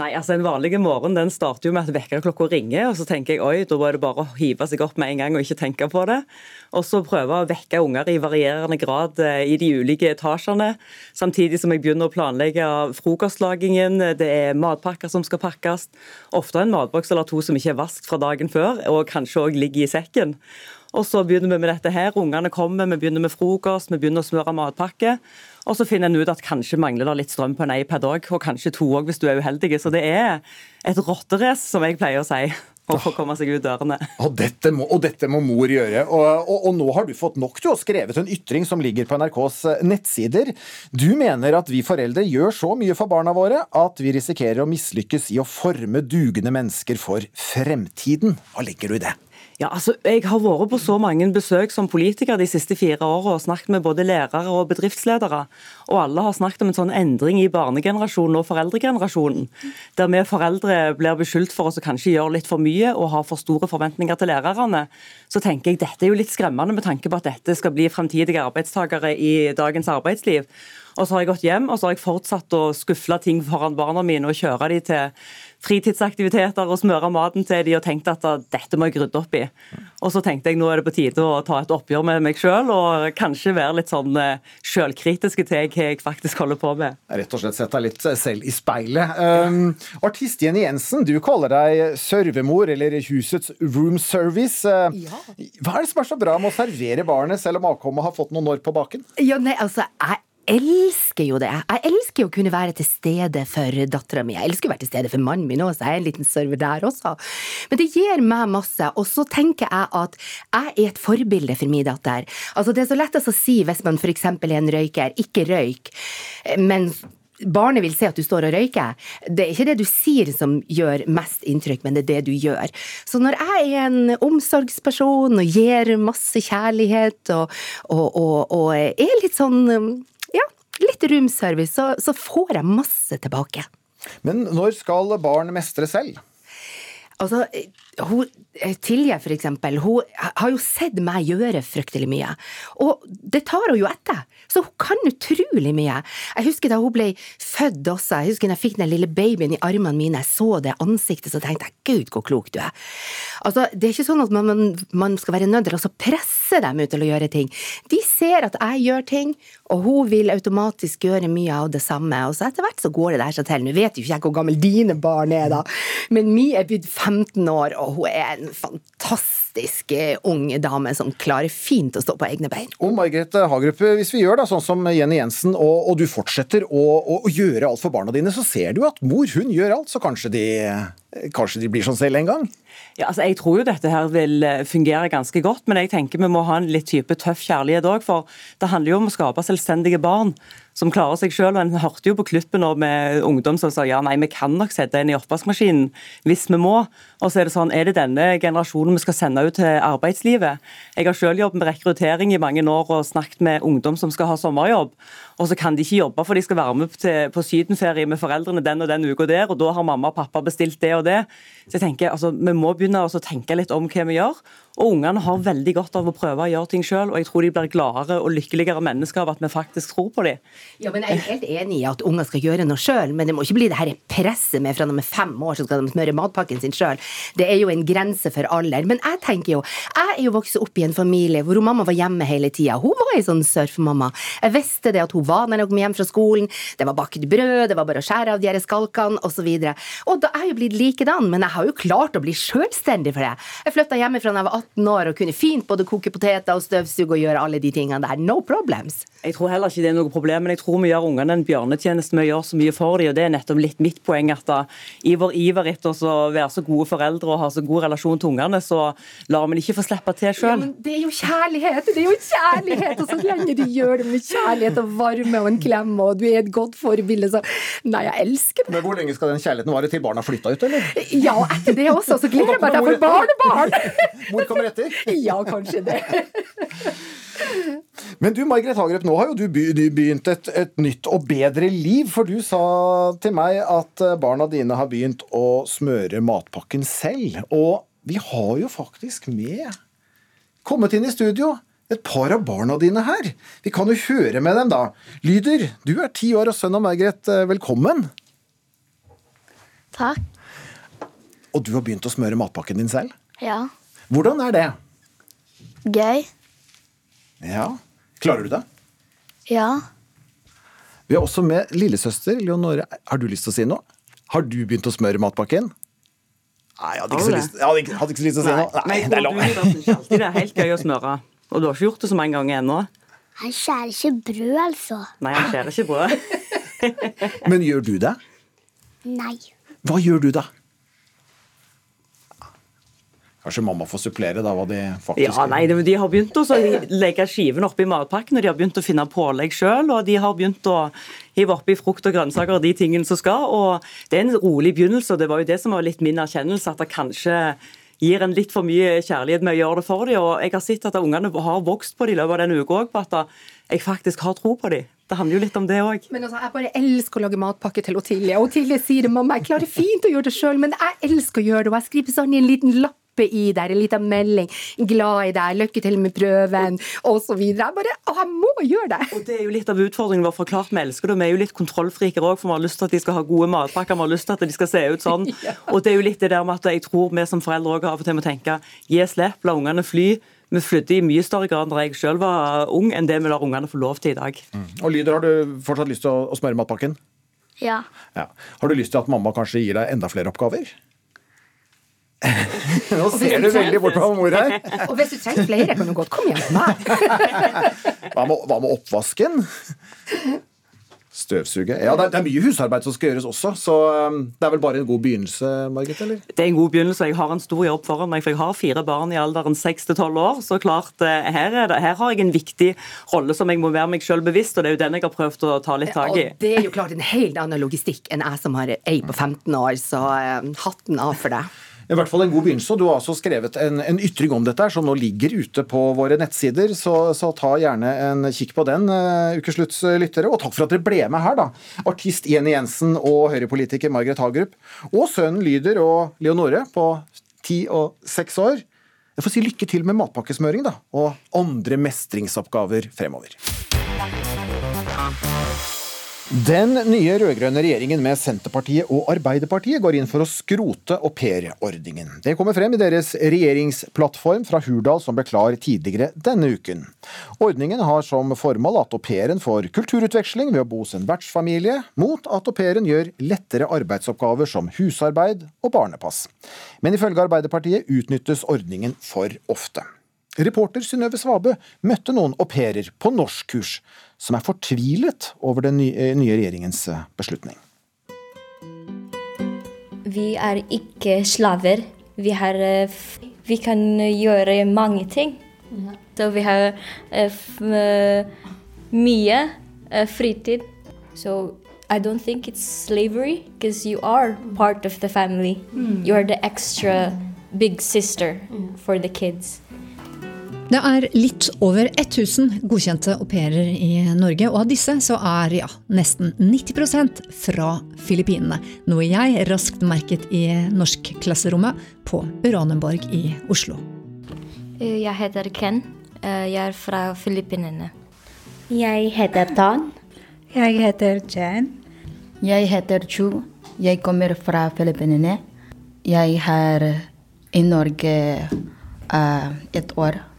Nei, altså En vanlig morgen den starter jo med at vekkerklokka ringer, og så tenker jeg oi, da er det bare å hive seg opp med en gang og ikke tenke på det. Og så prøve å vekke unger i varierende grad eh, i de ulike etasjene. Samtidig som jeg begynner å planlegge frokostlagingen. Det er matpakker som skal pakkes. Ofte en matboks eller to som ikke er vasket fra dagen før, og kanskje òg ligger i sekken. Og så begynner vi med dette her. Ungene kommer, vi begynner med frokost, vi begynner å smøre matpakke. Og så finner en ut at kanskje mangler det litt strøm på en iPad òg, og kanskje to òg hvis du er uheldig. Så det er et rotterace, som jeg pleier å si. å få komme seg ut dørene. Og dette må, og dette må mor gjøre. Og, og, og, nå har du fått nok. Du har skrevet en ytring som ligger på NRKs eh, nettsider. Du mener at vi foreldre gjør så mye for barna våre at vi risikerer å mislykkes i å forme dugende mennesker for fremtiden. Hva legger du i det? Ja, altså, Jeg har vært på så mange besøk som politiker de siste fire årene og snakket med både lærere og bedriftsledere. Og alle har snakket om en sånn endring i barnegenerasjonen og foreldregenerasjonen. Der vi foreldre blir beskyldt for å kanskje gjøre litt for mye og ha for store forventninger til lærerne. Så tenker jeg dette er jo litt skremmende med tanke på at dette skal bli fremtidige arbeidstakere i dagens arbeidsliv. Og så har jeg gått hjem og så har jeg fortsatt å skufle ting foran barna mine og kjøre de til fritidsaktiviteter og smøre maten til de og tenkt at dette må jeg rydde opp i. Og så tenkte jeg nå er det på tide å ta et oppgjør med meg sjøl og kanskje være litt sånn eh, sjølkritiske til hva jeg faktisk holder på med. Rett og slett sette deg litt selv i speilet. Um, artist Jenny Jensen, du kaller deg servemor, eller husets room service. Ja. Hva er det som er så bra med å servere barnet selv om avkommet har fått noen år på baken? Ja, nei, altså, jeg elsker jo det. Jeg elsker jo å kunne være til stede for dattera mi. Jeg elsker å være til stede for mannen min òg, så jeg er en liten server der også. Men det gir meg masse, og så tenker jeg at jeg er et forbilde for min datter. Altså, det er så lettest å si hvis man f.eks. er en røyker, ikke røyk, men barnet vil se at du står og røyker. Det er ikke det du sier som gjør mest inntrykk, men det er det du gjør. Så når jeg er en omsorgsperson og gir masse kjærlighet og, og, og, og er litt sånn litt roomservice, så, så får jeg masse tilbake. Men når skal barn mestre selv? Altså, hun, Tilje, for eksempel, hun har jo sett meg gjøre fryktelig mye. Og det tar hun jo etter. Så hun kan utrolig mye. Jeg husker da hun ble født også, jeg husker da jeg fikk den lille babyen i armene mine, jeg så det ansiktet, så tenkte jeg gud, hvor klok du er. Altså, Det er ikke sånn at man, man skal være nødt til å presse dem ut til å gjøre ting. De ser at jeg gjør ting, og hun vil automatisk gjøre mye av det samme. Og så etter hvert så går det der seg til. Nå vet jo ikke jeg hvor gammel dine barn er, da, men Mi er blitt 15 år, og hun er en fantastisk eh, ung dame som klarer fint å stå på egne bein. Og Margrethe Hagerup, hvis vi gjør da sånn som Jenny Jensen, og, og du fortsetter å, å, å, gjøre alt for barna dine, så ser du at mor hun gjør alt, så kanskje de, kanskje de blir sånn selv en gang? Ja, altså Jeg tror jo dette her vil eh, fungere ganske godt, men jeg tenker vi må ha en litt type tøff kjærlighet òg. For det handler jo om å skape selvstendige barn som klarer seg selv. En hørte jo på Klippen med ungdom som sa ja, nei, vi kan nok sette en i oppvaskmaskinen hvis vi må. Og så er det sånn, er det denne generasjonen vi skal sende ut til arbeidslivet? Jeg har selv jobbet med rekruttering i mange år og snakket med ungdom som skal ha sommerjobb. Og så kan de ikke jobbe for de skal være med på sydenferie med foreldrene den og den uka der, og da har mamma og pappa bestilt det og det. Så jeg tenker, altså, Vi må begynne å tenke litt om hva vi gjør. Og ungene har veldig godt av å prøve å gjøre ting sjøl, og jeg tror de blir gladere og lykkeligere mennesker av at vi faktisk tror på dem. Ja, men Jeg er helt enig i at unger skal gjøre noe sjøl, men det må ikke bli det her presset med fra de er fem år så skal de smøre matpakken sin sjøl. Det er jo en grense for alder. Men jeg tenker jo, jeg er jo vokst opp i en familie hvor mamma var hjemme hele tida. Hun var ei sånn surfemamma. Jeg visste det at hun var når jeg kom hjem fra skolen. Det var bakt brød, det var bare å skjære av de her skalkene osv. Og, og da er jeg jo blitt likedan, men jeg har jo klart å bli sjølstendig for det. Jeg flytta hjemmefra da jeg var 18 år og kunne fint både koke poteter og støvsuge og gjøre alle de tingene der. No problems. Jeg tror heller ikke det er noe problem, men jeg tror vi gjør ungene en bjørnetjeneste med å gjøre så mye for dem. og Det er nettopp litt mitt poeng at da, i vår iver etter å være så gode foreldre og ha så god relasjon til ungene, så lar vi dem ikke få slippe til Ja, sjøl. men det er jo kjærlighet! Det er jo kjærlighet! Og så lenge de gjør det med kjærlighet og varme og en klem, og du er et godt forbilde, så Nei, jeg elsker det. Men hvor lenge skal den kjærligheten vare til barna flytta ut, eller? Ja, og etter det også, så gleder jeg meg til jeg får barnebarn! Mor kommer etter? Ja, kanskje det. Men du, Margaret Hagerup, nå har jo du begynt et, et nytt og bedre liv. For du sa til meg at eh, barna dine har begynt å smøre matpakken selv. Og vi har jo faktisk med kommet inn i studio et par av barna dine her. Vi kan jo høre med dem, da. Lyder, du er ti år og sønn av Margaret. Eh, Velkommen. Takk. Og du har begynt å smøre matpakken din selv. Ja. Hvordan er det? Gøy. Ja, Klarer du det? Ja. Vi har også med lillesøster Leonore. Har du lyst til å si noe? Har du begynt å smøre matpakken? Nei, jeg hadde ikke så lyst, jeg hadde ikke, hadde ikke så lyst til å si noe. Nei, det er lov. det er helt gøy å smøre. Og du har ikke gjort det så mange ganger ennå? Han skjærer ikke brød, altså. Nei, han skjærer ikke brød. Men gjør du det? Nei. Hva gjør du da? Kanskje mamma får supplere da hva de faktisk Ja, nei, De har begynt å legge skiven oppi matpakken, og de har begynt å finne pålegg sjøl. Og de har begynt å hive oppi frukt og grønnsaker og de tingene som skal. og Det er en rolig begynnelse, og det var jo det som var litt min erkjennelse, at det kanskje gir en litt for mye kjærlighet med å gjøre det for dem. Og jeg har sett at ungene har vokst på det i løpet av denne uka òg, på at jeg faktisk har tro på dem. Det handler jo litt om det òg. Men altså, jeg bare elsker å lage matpakke til Otilie. Otilie sier det, mamma, jeg klarer fint å gjøre det sjøl, men jeg elsker å gjøre det. Og jeg skriver sånn i en liten lappe i der, en liten melding. Glad i deg, lykke til med prøven, osv. Jeg bare Å, jeg må gjøre det! Og Det er jo litt av utfordringen vår. for klart Vi elsker det. Vi er jo litt kontrollfriker òg, for vi har lyst til at de skal ha gode matpakker. Vi har lyst til at de skal se ut sånn. Og det er jo litt det der med at jeg tror vi som foreldre òg av og til må tenke gi slipp, la ungene fly. Vi flydde i mye større grad da jeg selv var ung, enn det vi lar ungene få lov til i dag. Og Lyder, har du fortsatt lyst til å smøre matpakken? Ja. Ja. Har du lyst til at mamma kanskje gir deg enda flere oppgaver? Nå ser du veldig bort på mor her. Og hvis du trenger flere, kan du godt komme hjem til meg. Hva med, hva med oppvasken? Støvsuge. Ja, det er, det er mye husarbeid som skal gjøres også, så um, det er vel bare en god begynnelse, Margit? eller? Det er en god begynnelse. Jeg har en stor jobb foran meg, for jeg har fire barn i alderen 6 til 12 år. Så klart, eh, her, er det, her har jeg en viktig rolle som jeg må være meg selv bevisst, og det er jo den jeg har prøvd å ta litt tak i. Og det er jo klart en helt annen logistikk enn jeg som har ei på 15 år, så eh, hatten av for deg. I hvert fall en god begynnelse. Du har også skrevet en, en ytring om dette som nå ligger ute på våre nettsider. Så, så ta gjerne en kikk på den, uh, Ukeslutts eh, lyttere. Og takk for at dere ble med her, da. Artist Jenny Jensen og høyrepolitiker Margaret Hagerup. Og sønnen Lyder og Leonore på ti og seks år. Jeg får si lykke til med matpakkesmøring, da. Og andre mestringsoppgaver fremover. Den nye rød-grønne regjeringen med Senterpartiet og Arbeiderpartiet går inn for å skrote aupairordningen. Det kommer frem i deres regjeringsplattform fra Hurdal som ble klar tidligere denne uken. Ordningen har som formål at au pairen får kulturutveksling ved å bo hos en vertsfamilie, mot at au pairen gjør lettere arbeidsoppgaver som husarbeid og barnepass. Men ifølge Arbeiderpartiet utnyttes ordningen for ofte. Reporter Synnøve Svabø møtte noen au pairer på norskkurs som er fortvilet over den nye, eh, regjeringens eh, beslutning. Vi er ikke slaver. Vi, har, eh, vi kan gjøre mange ting. Så vi har mye fritid. So I don't think it's slavery because you are part of the family. Mm. You are the extra big sister for the kids. Det er litt over 1000 godkjente au pairer i Norge, og av disse så er ja, nesten 90% fra Filippinene. Noe jeg raskt merket i norskklasserommet på Uranienborg i Oslo. Eh, Jeg heter Ken. Eh, Jeg er fra Filippinene. Jeg heter Tan. Jeg heter Jen. Jeg heter Chu. Jeg kommer fra Filippinene. Jeg er i Norge uh, et år.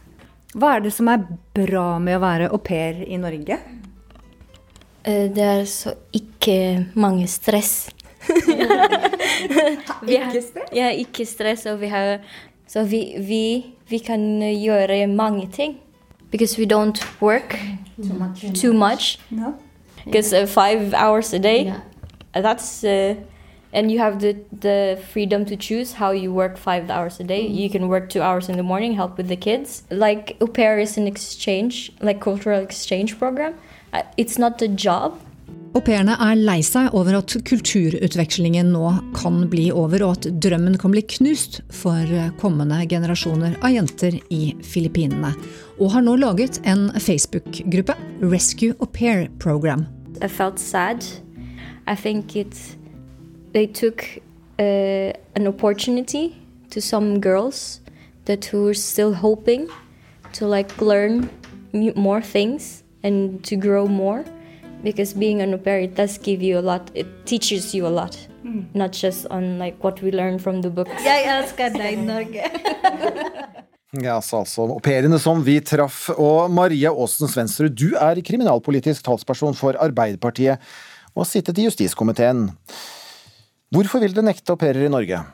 Hva er det som er bra med å være au pair i Norge? Eh, Det er så ikke mange stress. Ikke stress? Ja, ikke stress. Og vi har, så vi, vi vi kan gjøre mange ting. Because we don't work Too much. too much. No. Because uh, five hours a day, Yeah. that's uh, and you have the the freedom to choose how you work five hours a day. You can work two hours in the morning, help with the kids. Like au pair is an exchange, like cultural exchange program. Uh, it's not a job. Au pairene er lei seg over at kulturutvekslingen nå kan bli over, og at drømmen kan bli knust for kommende generasjoner av jenter i Filippinene. Og har nå laget en Facebook-gruppe, Rescue Au Pair Program. I felt sad. I think it's they took uh, an opportunity to some girls that who were still hoping to like learn more things and to grow more because being an au pair it does give you a lot it teaches you a lot Mm. not just on like what we learn from the books Jeg elsker deg, Norge. Ja, så altså au pairene som vi traff. Og Maria Aasen Svensrud, du er kriminalpolitisk talsperson for Arbeiderpartiet og har sittet i justiskomiteen. Hvorfor vil dere nekte au pairer i Norge?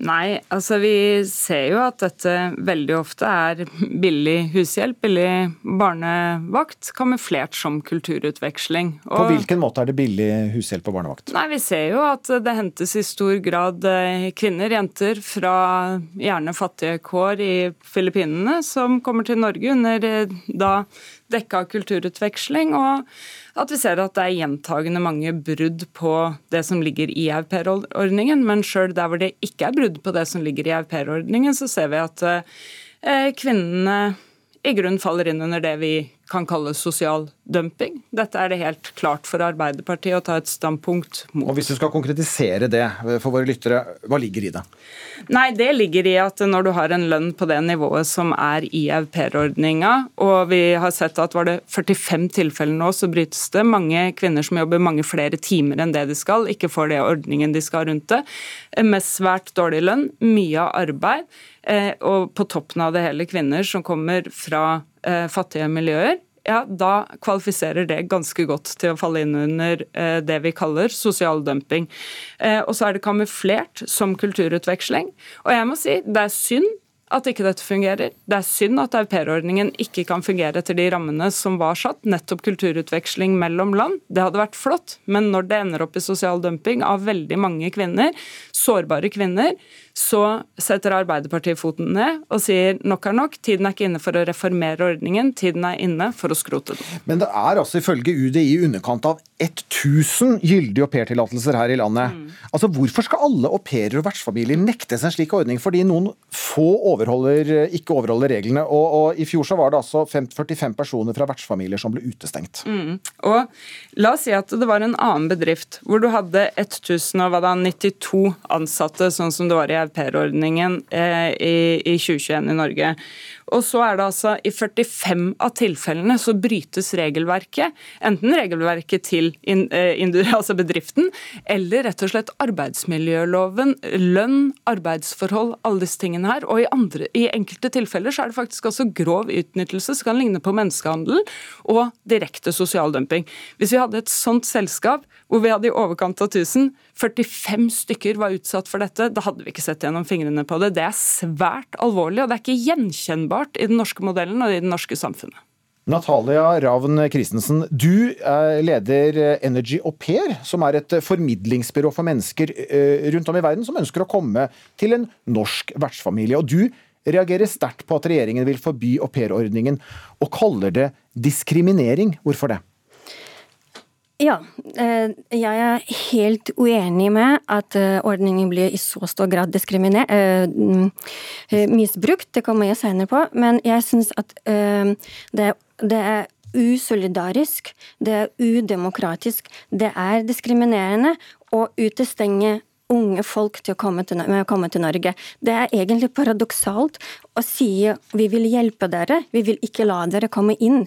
Nei, altså vi ser jo at dette veldig ofte er billig hushjelp, billig barnevakt, kamuflert som kulturutveksling. På hvilken måte er det billig hushjelp og barnevakt? Nei, Vi ser jo at det hentes i stor grad eh, kvinner, jenter, fra gjerne fattige kår i Filippinene, som kommer til Norge under eh, da dekka kulturutveksling. og at vi ser at det er gjentagende mange brudd på det som ligger i aupairordningen. Men sjøl der hvor det ikke er brudd på det som ligger i aupairordningen, så ser vi at eh, kvinnene i grunnen faller inn under det vi kan kalle sosial dumping. Dette er det helt klart for Arbeiderpartiet å ta et standpunkt mot. Og Hvis du skal konkretisere det for våre lyttere, hva ligger i det? Nei, det ligger i at når du har en lønn på det nivået som er i aupairordninga, og vi har sett at var det 45 tilfeller nå, så brytes det. Mange kvinner som jobber mange flere timer enn det de skal, ikke får det ordningen de skal rundt det. Med svært dårlig lønn, mye av arbeid, eh, og på toppen av det hele kvinner som kommer fra eh, fattige miljøer ja, da kvalifiserer det ganske godt til å falle inn under eh, det vi kaller sosial dumping. Eh, og så er det kamuflert som kulturutveksling. Og jeg må si det er synd at ikke dette fungerer. Det er synd at aupairordningen ikke kan fungere etter de rammene som var satt, nettopp kulturutveksling mellom land. Det hadde vært flott, men når det ender opp i sosial dumping av veldig mange kvinner, sårbare kvinner, så setter Arbeiderpartiet foten ned og sier nok er nok, tiden er ikke inne for å reformere ordningen, tiden er inne for å skrote den. Men det er altså ifølge UDI i underkant av 1000 gyldige aupairtillatelser her i landet. Altså Hvorfor skal alle au pairer og vertsfamilier nektes en slik ordning fordi noen få overholder, ikke overholder reglene? Og, og I fjor så var det altså 45 personer fra vertsfamilier som ble utestengt. Mm. Og La oss si at det var en annen bedrift hvor du hadde 1092 ansatte, sånn som det var i aupairordningen eh, i, i 2021 i Norge. Og så er det altså I 45 av tilfellene så brytes regelverket. Enten regelverket til in, eh, altså bedriften, eller rett og slett arbeidsmiljøloven, lønn, arbeidsforhold, alle disse tingene her. Og i, andre, i enkelte tilfeller så er det faktisk også grov utnyttelse som kan ligne på menneskehandel og direkte sosial dumping. Hvis vi hadde et sånt selskap hvor vi hadde i overkant av 1000, 45 stykker var utsatt for dette, da hadde vi ikke sett gjennom fingrene på det. Det er svært alvorlig, og det er ikke gjenkjennbart i den norske modellen og i det norske samfunnet. Natalia Ravn Christensen, du leder Energy Au Pair, som er et formidlingsbyrå for mennesker rundt om i verden som ønsker å komme til en norsk vertsfamilie. Og du reagerer sterkt på at regjeringen vil forby aupairordningen, og kaller det diskriminering. Hvorfor det? Ja, jeg er helt uenig med at ordningen blir i så stor grad diskriminert, misbrukt. Det kommer jeg senere på. Men jeg syns at det, det er usolidarisk, det er udemokratisk, det er diskriminerende å utestenge unge folk til å komme til, å komme til Norge. Det er egentlig paradoksalt å sier vi vil hjelpe dere, vi vil ikke la dere komme inn.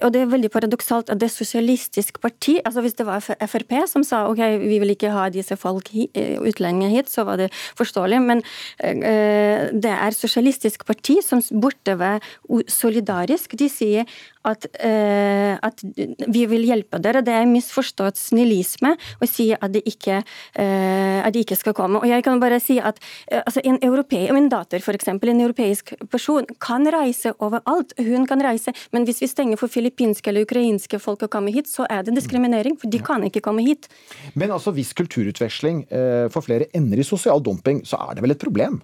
Og det er veldig paradoksalt at det er sosialistisk parti, altså hvis det var Frp som sa ok, vi vil ikke ha disse folk utlendinger hit, så var det forståelig, men det er sosialistisk parti som burde være solidarisk. De sier at, uh, at, vi vil hjelpe dere. Det er misforstått snillisme å si at de ikke, uh, at de ikke skal komme. Og jeg kan bare si at uh, altså en, europei, min datter for eksempel, en europeisk filippinsk person kan reise overalt. Hun kan reise, men hvis vi stenger for filippinske eller ukrainske folk å komme hit, så er det diskriminering, for de kan ikke komme hit. Men altså, hvis kulturutveksling eh, for flere ender i sosial dumping, så er det vel et problem?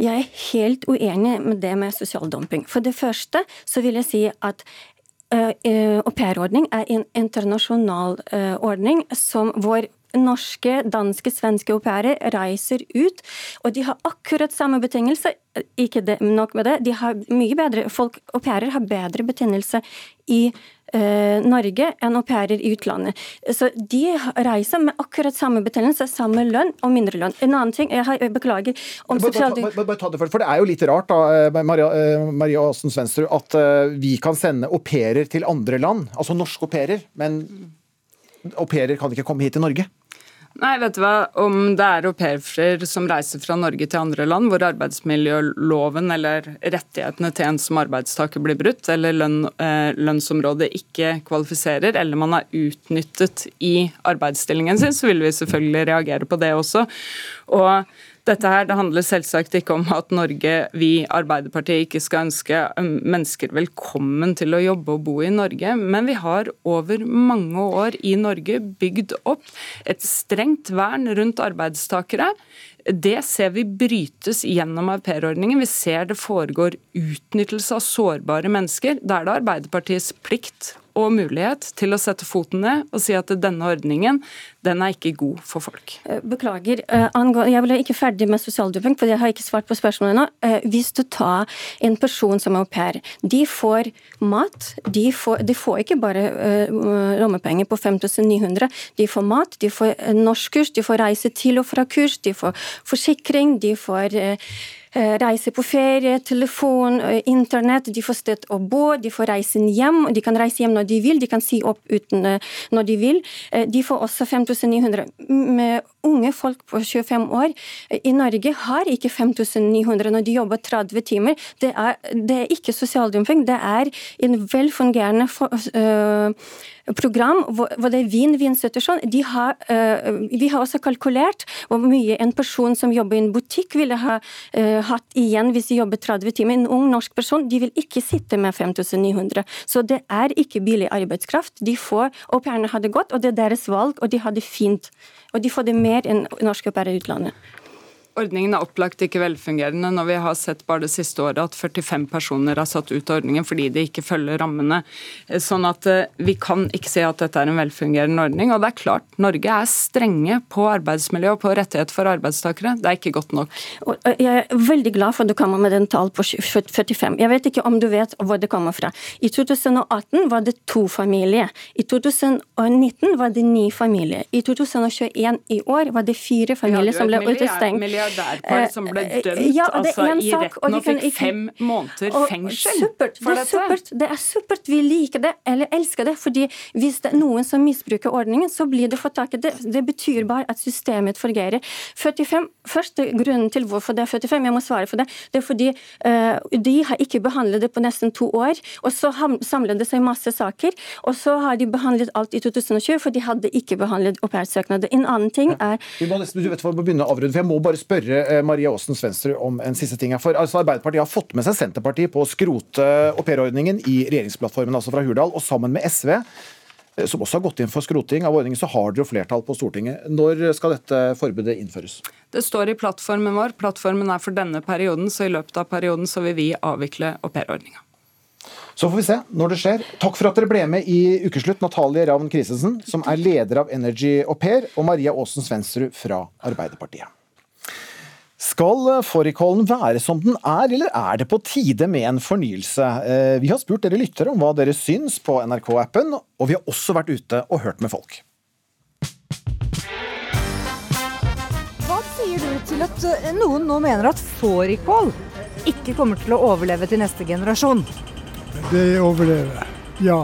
Jeg er helt uenig med det med sosial dumping. For det første så vil jeg si at uh, aupairordning er en internasjonal uh, ordning som hvor norske, danske, svenske au pairer reiser ut, og de har akkurat samme betingelse. Ikke det, nok med det, de har mye bedre folk, Au pairer har bedre betingelse i eh, Norge enn au pairer i utlandet. Så de reiser med akkurat samme betingelse, samme lønn og mindre lønn. En annen ting, jeg, har, jeg beklager om sosial bare, bare, bare ta det for, for det er jo litt rart, da, eh, Maria, eh, Maria Aasen Svendsrud, at uh, vi kan sende au pairer til andre land, altså norske au pairer, men au pairer kan ikke komme hit til Norge. Nei, vet du hva, Om det er au som reiser fra Norge til andre land, hvor arbeidsmiljøloven eller rettighetene til en som arbeidstaker blir brutt, eller lønn, eh, lønnsområdet ikke kvalifiserer, eller man er utnyttet i arbeidsstillingen sin, så vil vi selvfølgelig reagere på det også. Og dette her, Det handler selvsagt ikke om at Norge, vi Arbeiderpartiet, ikke skal ønske mennesker velkommen til å jobbe og bo i Norge, men vi har over mange år i Norge bygd opp et strengt vern rundt arbeidstakere. Det ser vi brytes gjennom aupairordningen. Vi ser det foregår utnyttelse av sårbare mennesker. Da er det Arbeiderpartiets plikt og mulighet til å sette foten ned og si at denne ordningen den er ikke god for folk. Eh, beklager. Eh, jeg ble ikke ferdig med sosial dumping, for jeg har ikke svart på spørsmålet ennå. Eh, hvis du tar en person som er au pair, de får mat. De får, de får ikke bare lommepenger på 5900. De får mat, de får norskkurs, de får reise til og fra kurs, de får forsikring, de får reise på ferie, telefon, eh, internett. De får sted å bo, de får reise hjem. De kan reise hjem når de vil, de kan si opp uten eh, når de vil. De får også 5900. Med unge folk på 25 år i Norge har ikke 5900 når de jobber 30 timer. Det er, det er ikke sosial dumping, det er en velfungerende for, uh, program hvor, det er vinn-vinn-situasjon. Uh, vi har også kalkulert hvor mye en person som jobber i en butikk ville ha uh, hatt igjen hvis de jobber 30 timer. En ung norsk person de vil ikke sitte med 5900. Så det er ikke billig arbeidskraft. De får, Au pairene har det og det er deres valg, og de har det fint. Og de får det mer enn norske au i utlandet. Ordningen er opplagt ikke velfungerende når vi har sett bare det siste året at 45 personer er satt ut av ordningen fordi de ikke følger rammene. Sånn at eh, Vi kan ikke si at dette er en velfungerende ordning. og det er klart, Norge er strenge på arbeidsmiljø og på rettigheter for arbeidstakere. Det er ikke godt nok. Jeg er veldig glad for at du kommer med den tall på 45. Jeg vet ikke om du vet hvor det kommer fra. I 2018 var det to familier. I 2019 var det ni familier. I 2021 i år var det fire familier ja, som ble utestengt milliardærpar som ble eh, dømt ja, altså, i retten og fikk fem måneder fengsel supert, for det dette. Supert, det er supert. Vi liker det, eller elsker det. fordi hvis det er noen som misbruker ordningen, så blir det fått tak i det. Det betyr bare at systemet fungerer. 45, Første grunnen til hvorfor det er 45, jeg må svare for det, det er fordi uh, de har ikke behandlet det på nesten to år. og Så samlet det seg masse saker, og så har de behandlet alt i 2020, for de hadde ikke behandlet aupairsøknader. En annen ting er ja. Vi må nesten, du vet hva, begynne å avrunde, for jeg må bare spørre eh, Maria Aasen Svendsrud om en siste ting. For altså, Arbeiderpartiet har fått med seg Senterpartiet på å skrote aupairordningen i regjeringsplattformen altså fra Hurdal, og sammen med SV eh, som også har gått inn for skroting av ordningen, så har dere flertall på Stortinget. Når skal dette forbudet innføres? Det står i plattformen vår. Plattformen er for denne perioden, så i løpet av perioden så vil vi avvikle aupairordninga. Så får vi se når det skjer. Takk for at dere ble med i Ukeslutt, Natalie Ravn Christensen, som er leder av Energy Au Pair, og Maria Aasen Svendsrud fra Arbeiderpartiet. Skal fårikålen være som den er, eller er det på tide med en fornyelse? Eh, vi har spurt dere lyttere om hva dere syns på NRK-appen, og vi har også vært ute og hørt med folk. Hva sier du til at eh, noen nå mener at fårikål ikke kommer til å overleve til neste generasjon? Det overlever, ja.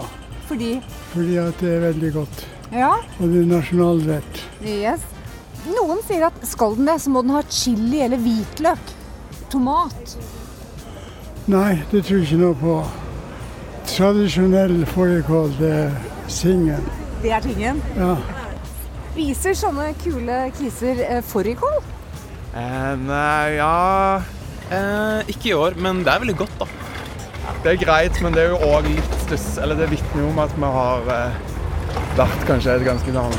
Fordi? Fordi at det er veldig godt. Ja. Og det er nasjonalrett. Yes. Noen sier at skal den det, så må den ha chili eller hvitløk. Tomat. Nei, det tror jeg ikke noe på. Tradisjonell fårikål, det er singen. Det er tingen? Ja. Spiser sånne kule kiser eh, fårikål? Eh, nei, ja Eh, ikke i år, men det er veldig godt, da. Det er greit, men det er jo òg litt stuss. Eller det vitner jo om at vi har eh, vært kanskje et ganske sånn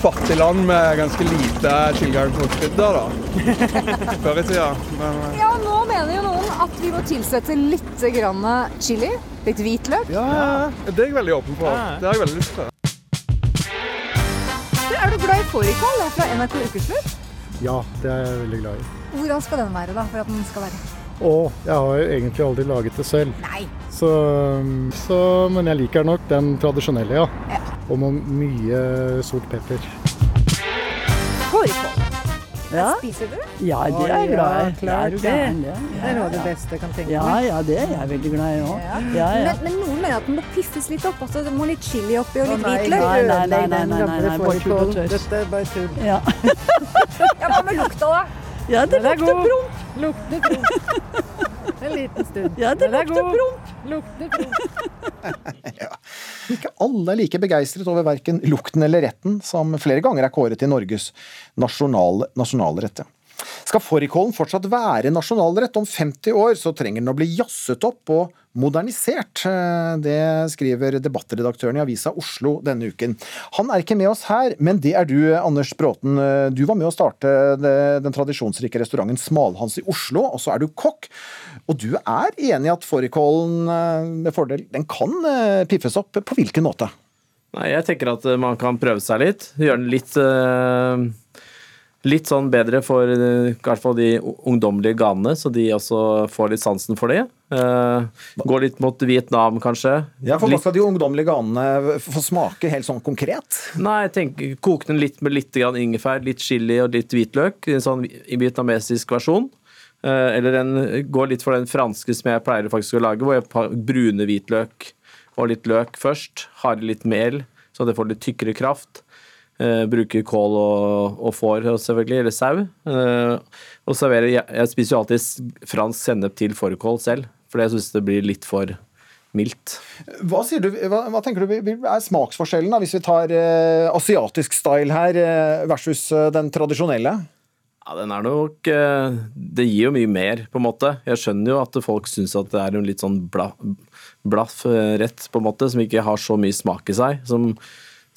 fattig land med ganske lite tilgang på krydder, da. Før i tida. Men eh, Ja, nå mener jo noen at vi må tilsette litt grann chili. Litt hvitløk. ja, det er jeg veldig åpen på. Det har jeg veldig lyst til. Er du glad i fårikål? Det er fra NRK Ukeslutt. Ja, det er jeg veldig glad i. Hvordan skal den være, da? For at den skal være Og jeg har jo egentlig aldri laget det selv. Nei. Så, så, men jeg liker nok den tradisjonelle, ja. Og med mye sort pepper. Fårikål. Ja. Spiser du? Ja, det er jeg glad i. Ja, klart det. Det er noe av det beste jeg kan tenke meg. ja, ja, det er jeg veldig glad i òg. Ja, ja. Men, men noen mener at den må piffes litt opp. altså Det må litt chili oppi og litt hvitløk. nei, nei, nei, nei, nei, nei, nei, bare tull og tøys. Dette er bare tull. Ja. Ja, Hva med lukta, da? ja, det er lukter promp. Lukter promp. En liten stund. Ja, det er lukter promp. Lukter promp. Ikke alle er like begeistret over verken lukten eller retten, som flere ganger er kåret til Norges nasjonale, nasjonalrette. Skal fårikålen fortsatt være nasjonalrett om 50 år, så trenger den å bli jazzet opp og modernisert. Eh, Det skriver debattredaktøren i Avisa Oslo denne uken. Han er ikke med oss her, men det er du, Anders Bråten. Eh, Du var med å starte den tradisjonsrike restauranten Smalhans i Oslo, og så er du kokk. Og du er enig i at fårikålen eh, med fordel den kan piffes opp. På hvilken måte? Nei, jeg tenker at man kan prøve seg litt. Gjøre den litt Litt sånn bedre for i hvert fall de ungdommelige ganene, så de også får litt sansen for det. Eh, Gå litt mot Vietnam, kanskje. Ja, for Hva skal de ungdommelige ganene få smake helt sånn konkret? Nei, jeg tenker, Koke den litt med litt grann ingefær, litt chili og litt hvitløk. En sånn vietnamesisk versjon. Eh, Eller en, går litt for den franske som jeg pleier faktisk å lage, hvor jeg brune hvitløk og litt løk først. Har litt mel, så det får litt tykkere kraft. Eh, bruker kål og, og får, selvfølgelig, eller sau. Eh, og serverer Jeg, jeg spiser jo alltid fransk sennep til fårikål selv, for jeg syns det blir litt for mildt. Hva, sier du, hva, hva tenker du er smaksforskjellen, da, hvis vi tar eh, asiatisk style her eh, versus eh, den tradisjonelle? Ja, den er nok eh, Det gir jo mye mer, på en måte. Jeg skjønner jo at folk syns at det er en litt sånn bla, blaff eh, rett, på en måte, som ikke har så mye smak i seg. Som,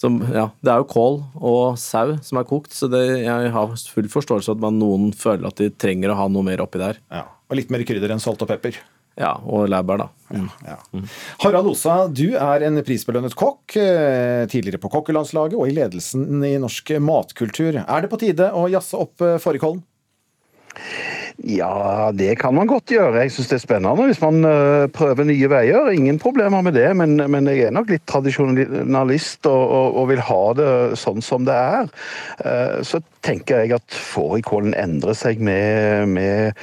som Ja, det er jo kål og sau som er kokt, så det, jeg har full forståelse at man, noen føler at de trenger å ha noe mer oppi der. Ja, Og litt mer krydder enn salt og pepper? Ja, og laurbær, da. Mm. Harald Osa, du er en prisbelønnet kokk, eh, tidligere på kokkelandslaget og i ledelsen i norsk matkultur. Er det på tide å jazze opp eh, fårikålen? Ja, det kan man godt gjøre. Jeg syns det er spennende hvis man øh, prøver nye veier. Ingen problemer med det, men, men jeg er nok litt tradisjonalist og, og, og vil ha det sånn som det er. Eh, så tenker jeg at fårikålen endrer seg med, med,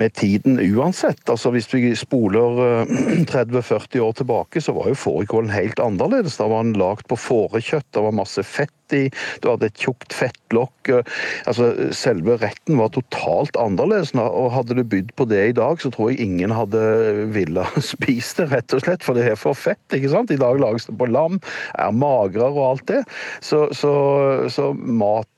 med tiden uansett. Altså Hvis vi spoler øh, 30-40 år tilbake, så var jo fårikålen helt annerledes. Da var den lagd på fårekjøtt, det var masse fett i, du hadde et tjukt fettlokk. øh, altså Selve retten var totalt annerledes. og Hadde du bydd på det i dag, så tror jeg ingen hadde ville spist det, rett og slett. For det er for fett. ikke sant? I dag lages det på lam, er magrere og alt det. Så, så, så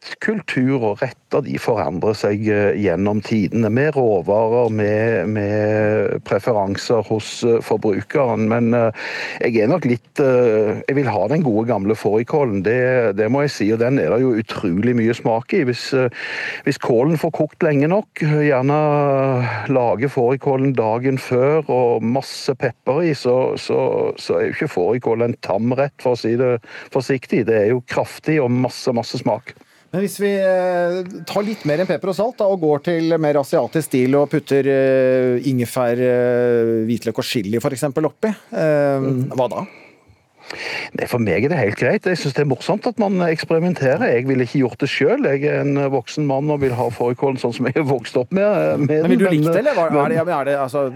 matkultur og retter de forandrer seg eh, gjennom tidene. Med råvarer, med, med preferanser hos eh, forbrukeren. Men eh, jeg er nok litt Jeg vil ha den gode gamle fårikålen. Det, det må jeg si. Og den er det jo utrolig mye smak i. Hvis, hvis kålen får kokt lenge nok, gjerne lage fårikålen dagen før og masse pepper i, så, så, så er jo ikke fårikål en tam rett, for å si det forsiktig. Det er jo kraftig og masse, masse smak. Men hvis vi eh, tar litt mer enn pepper og salt da, og går til mer asiatisk stil og putter eh, ingefær, eh, hvitløk og chili f.eks. oppi, eh, hva da? Nei, For meg er det helt greit. Jeg syns det er morsomt at man eksperimenterer. Jeg ville ikke gjort det sjøl. Jeg er en voksen mann og vil ha fårikålen sånn som jeg er vokst opp med. med Men Vil du like det, eller hva, er det, er det, altså,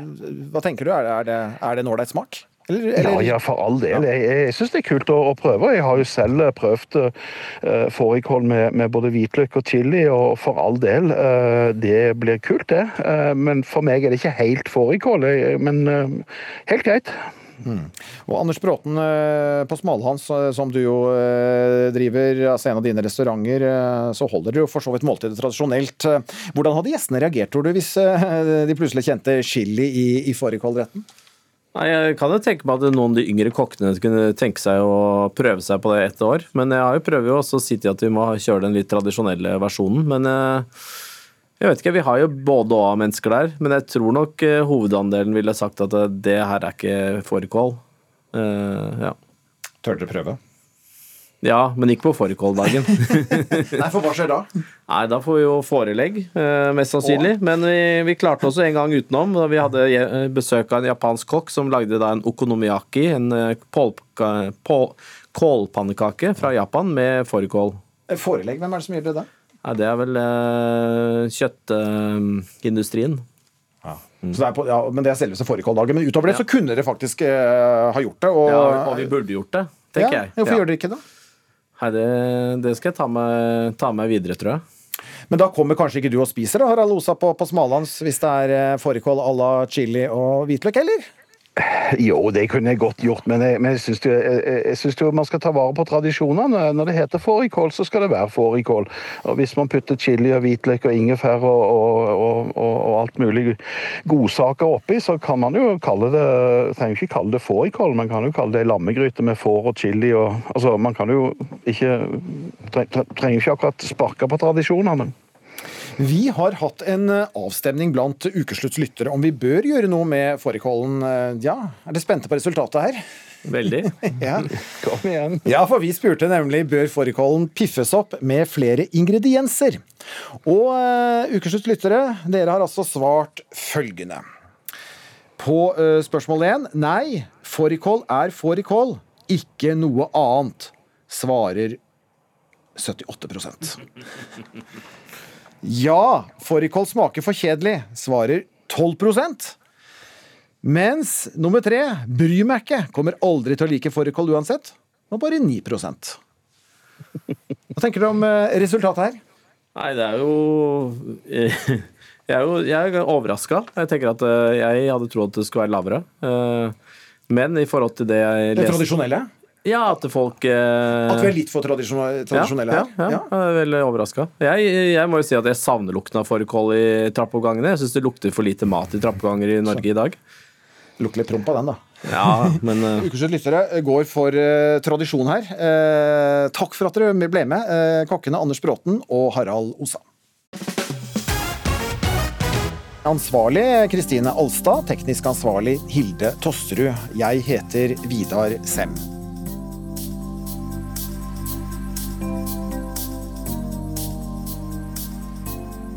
hva tenker du? Er det, er det, er det en ålreit smak? Eller, Ja, eller- ja, for all del. Jeg, jeg syns det er kult å, å prøve. Jeg har jo selv eh, prøvd uh, fårikål med, med både hvitløk og chili, og for all del, uh, det blir kult, det. Uh, men for meg er det ikke helt fårikål. Men uh, helt greit. Mm. Og Anders Bråten på Smalhans, som du jo driver, altså en av dine restauranter, så holder dere jo for så vidt måltidet tradisjonelt. Hvordan hadde gjestene reagert, tror du, hvis de plutselig kjente chili i, i fårikålretten? Nei, Jeg kan jo tenke meg at noen av de yngre kokkene kunne tenke seg å prøve seg på det ett år. Men jeg har jo også å si til at vi må kjøre den litt tradisjonelle versjonen. Men jeg vet ikke, vi har jo både og mennesker der. Men jeg tror nok hovedandelen ville sagt at det her er ikke fårikål. Uh, ja. Tør dere prøve? Ja, men ikke på fårikåldagen. Nei, for hva skjer da? Nei, Da får vi jo forelegg, eh, mest sannsynlig. Åh. Men vi, vi, klarte også en gang utenom. da Vi hadde besøk av en japansk kokk som lagde da en okonomiyaki, en eh, kålpannekake fra Japan med fårikål. Forelegg, hvem er det som gjør det da? Nei, det er vel kjøttindustrien. Uh, Mm. Det på, ja, men det er selveste fårikåldagen. Men utover det ja. så kunne dere faktisk eh, ha gjort det. Og, ja, og vi burde gjort det, tenker ja, jeg. Hvorfor gjør dere ikke det? Nei, det, det skal jeg ta med, ta med, videre, tror jeg. Men da kommer kanskje ikke du og spiser da, Harald Osa på, på Smallands hvis det er uh, fårikål à la chili og hvitløk, eller? Jo, det kunne jeg godt gjort, men jeg, men jeg syns jo, jo, man skal ta vare på tradisjonene. Når det heter fårikål, så skal det være fårikål. Og hvis man putter chili og hvitløk og ingefær og, og, og, og, alt mulig godsaker oppi, så kan man jo kalle det trenger ikke kalle det fårikål, man kan jo kalle det lammegryte med får og chili og Altså, man kan jo ikke Trenger ikke akkurat sparke på tradisjonene. Vi har hatt en eh, avstemning blant ukesluttslyttere om vi bør gjøre noe med fårikålen. Eh, ja, er dere spente på resultatet her? Veldig. ja. Kom igjen. Ja, for vi spurte nemlig bør fårikålen piffes opp med flere ingredienser. Og uh, ukesluttslyttere, dere har altså svart følgende. På uh, spørsmål én nei, fårikål er fårikål, ikke noe annet, svarer 78 ja, fårikål smaker for kjedelig, svarer 12% Mens nummer tre, bryr meg ikke, kommer aldri til å like fårikål uansett, og bare 9% Hva tenker du om eh, resultatet her? Nei, det er jo Jeg er jo jeg er overraska. Jeg tenker at eh, jeg hadde trodd at det skulle være lavere. Eh, men i forhold til det jeg leste Det tradisjonelle? Ja, at folk eh... At vi er litt for tradisjonelle her? Ja, ja, ja. jeg er veldig overraska. Jeg, jeg, må jo si at jeg savner lukten av fårikål i trappeoppgangene. Jeg syns det lukter for lite mat i trappeoppganger i Norge i dag. Lukter litt promp av den, da. Ja, men... Uh... Ukeslutt lyttere går for uh, tradisjon her. Uh, takk for at dere ble med, uh, kokkene Anders Bråten og Harald Osa. Ansvarlig Kristine Alstad, teknisk ansvarlig Hilde Tosterud. Jeg heter Vidar Sem.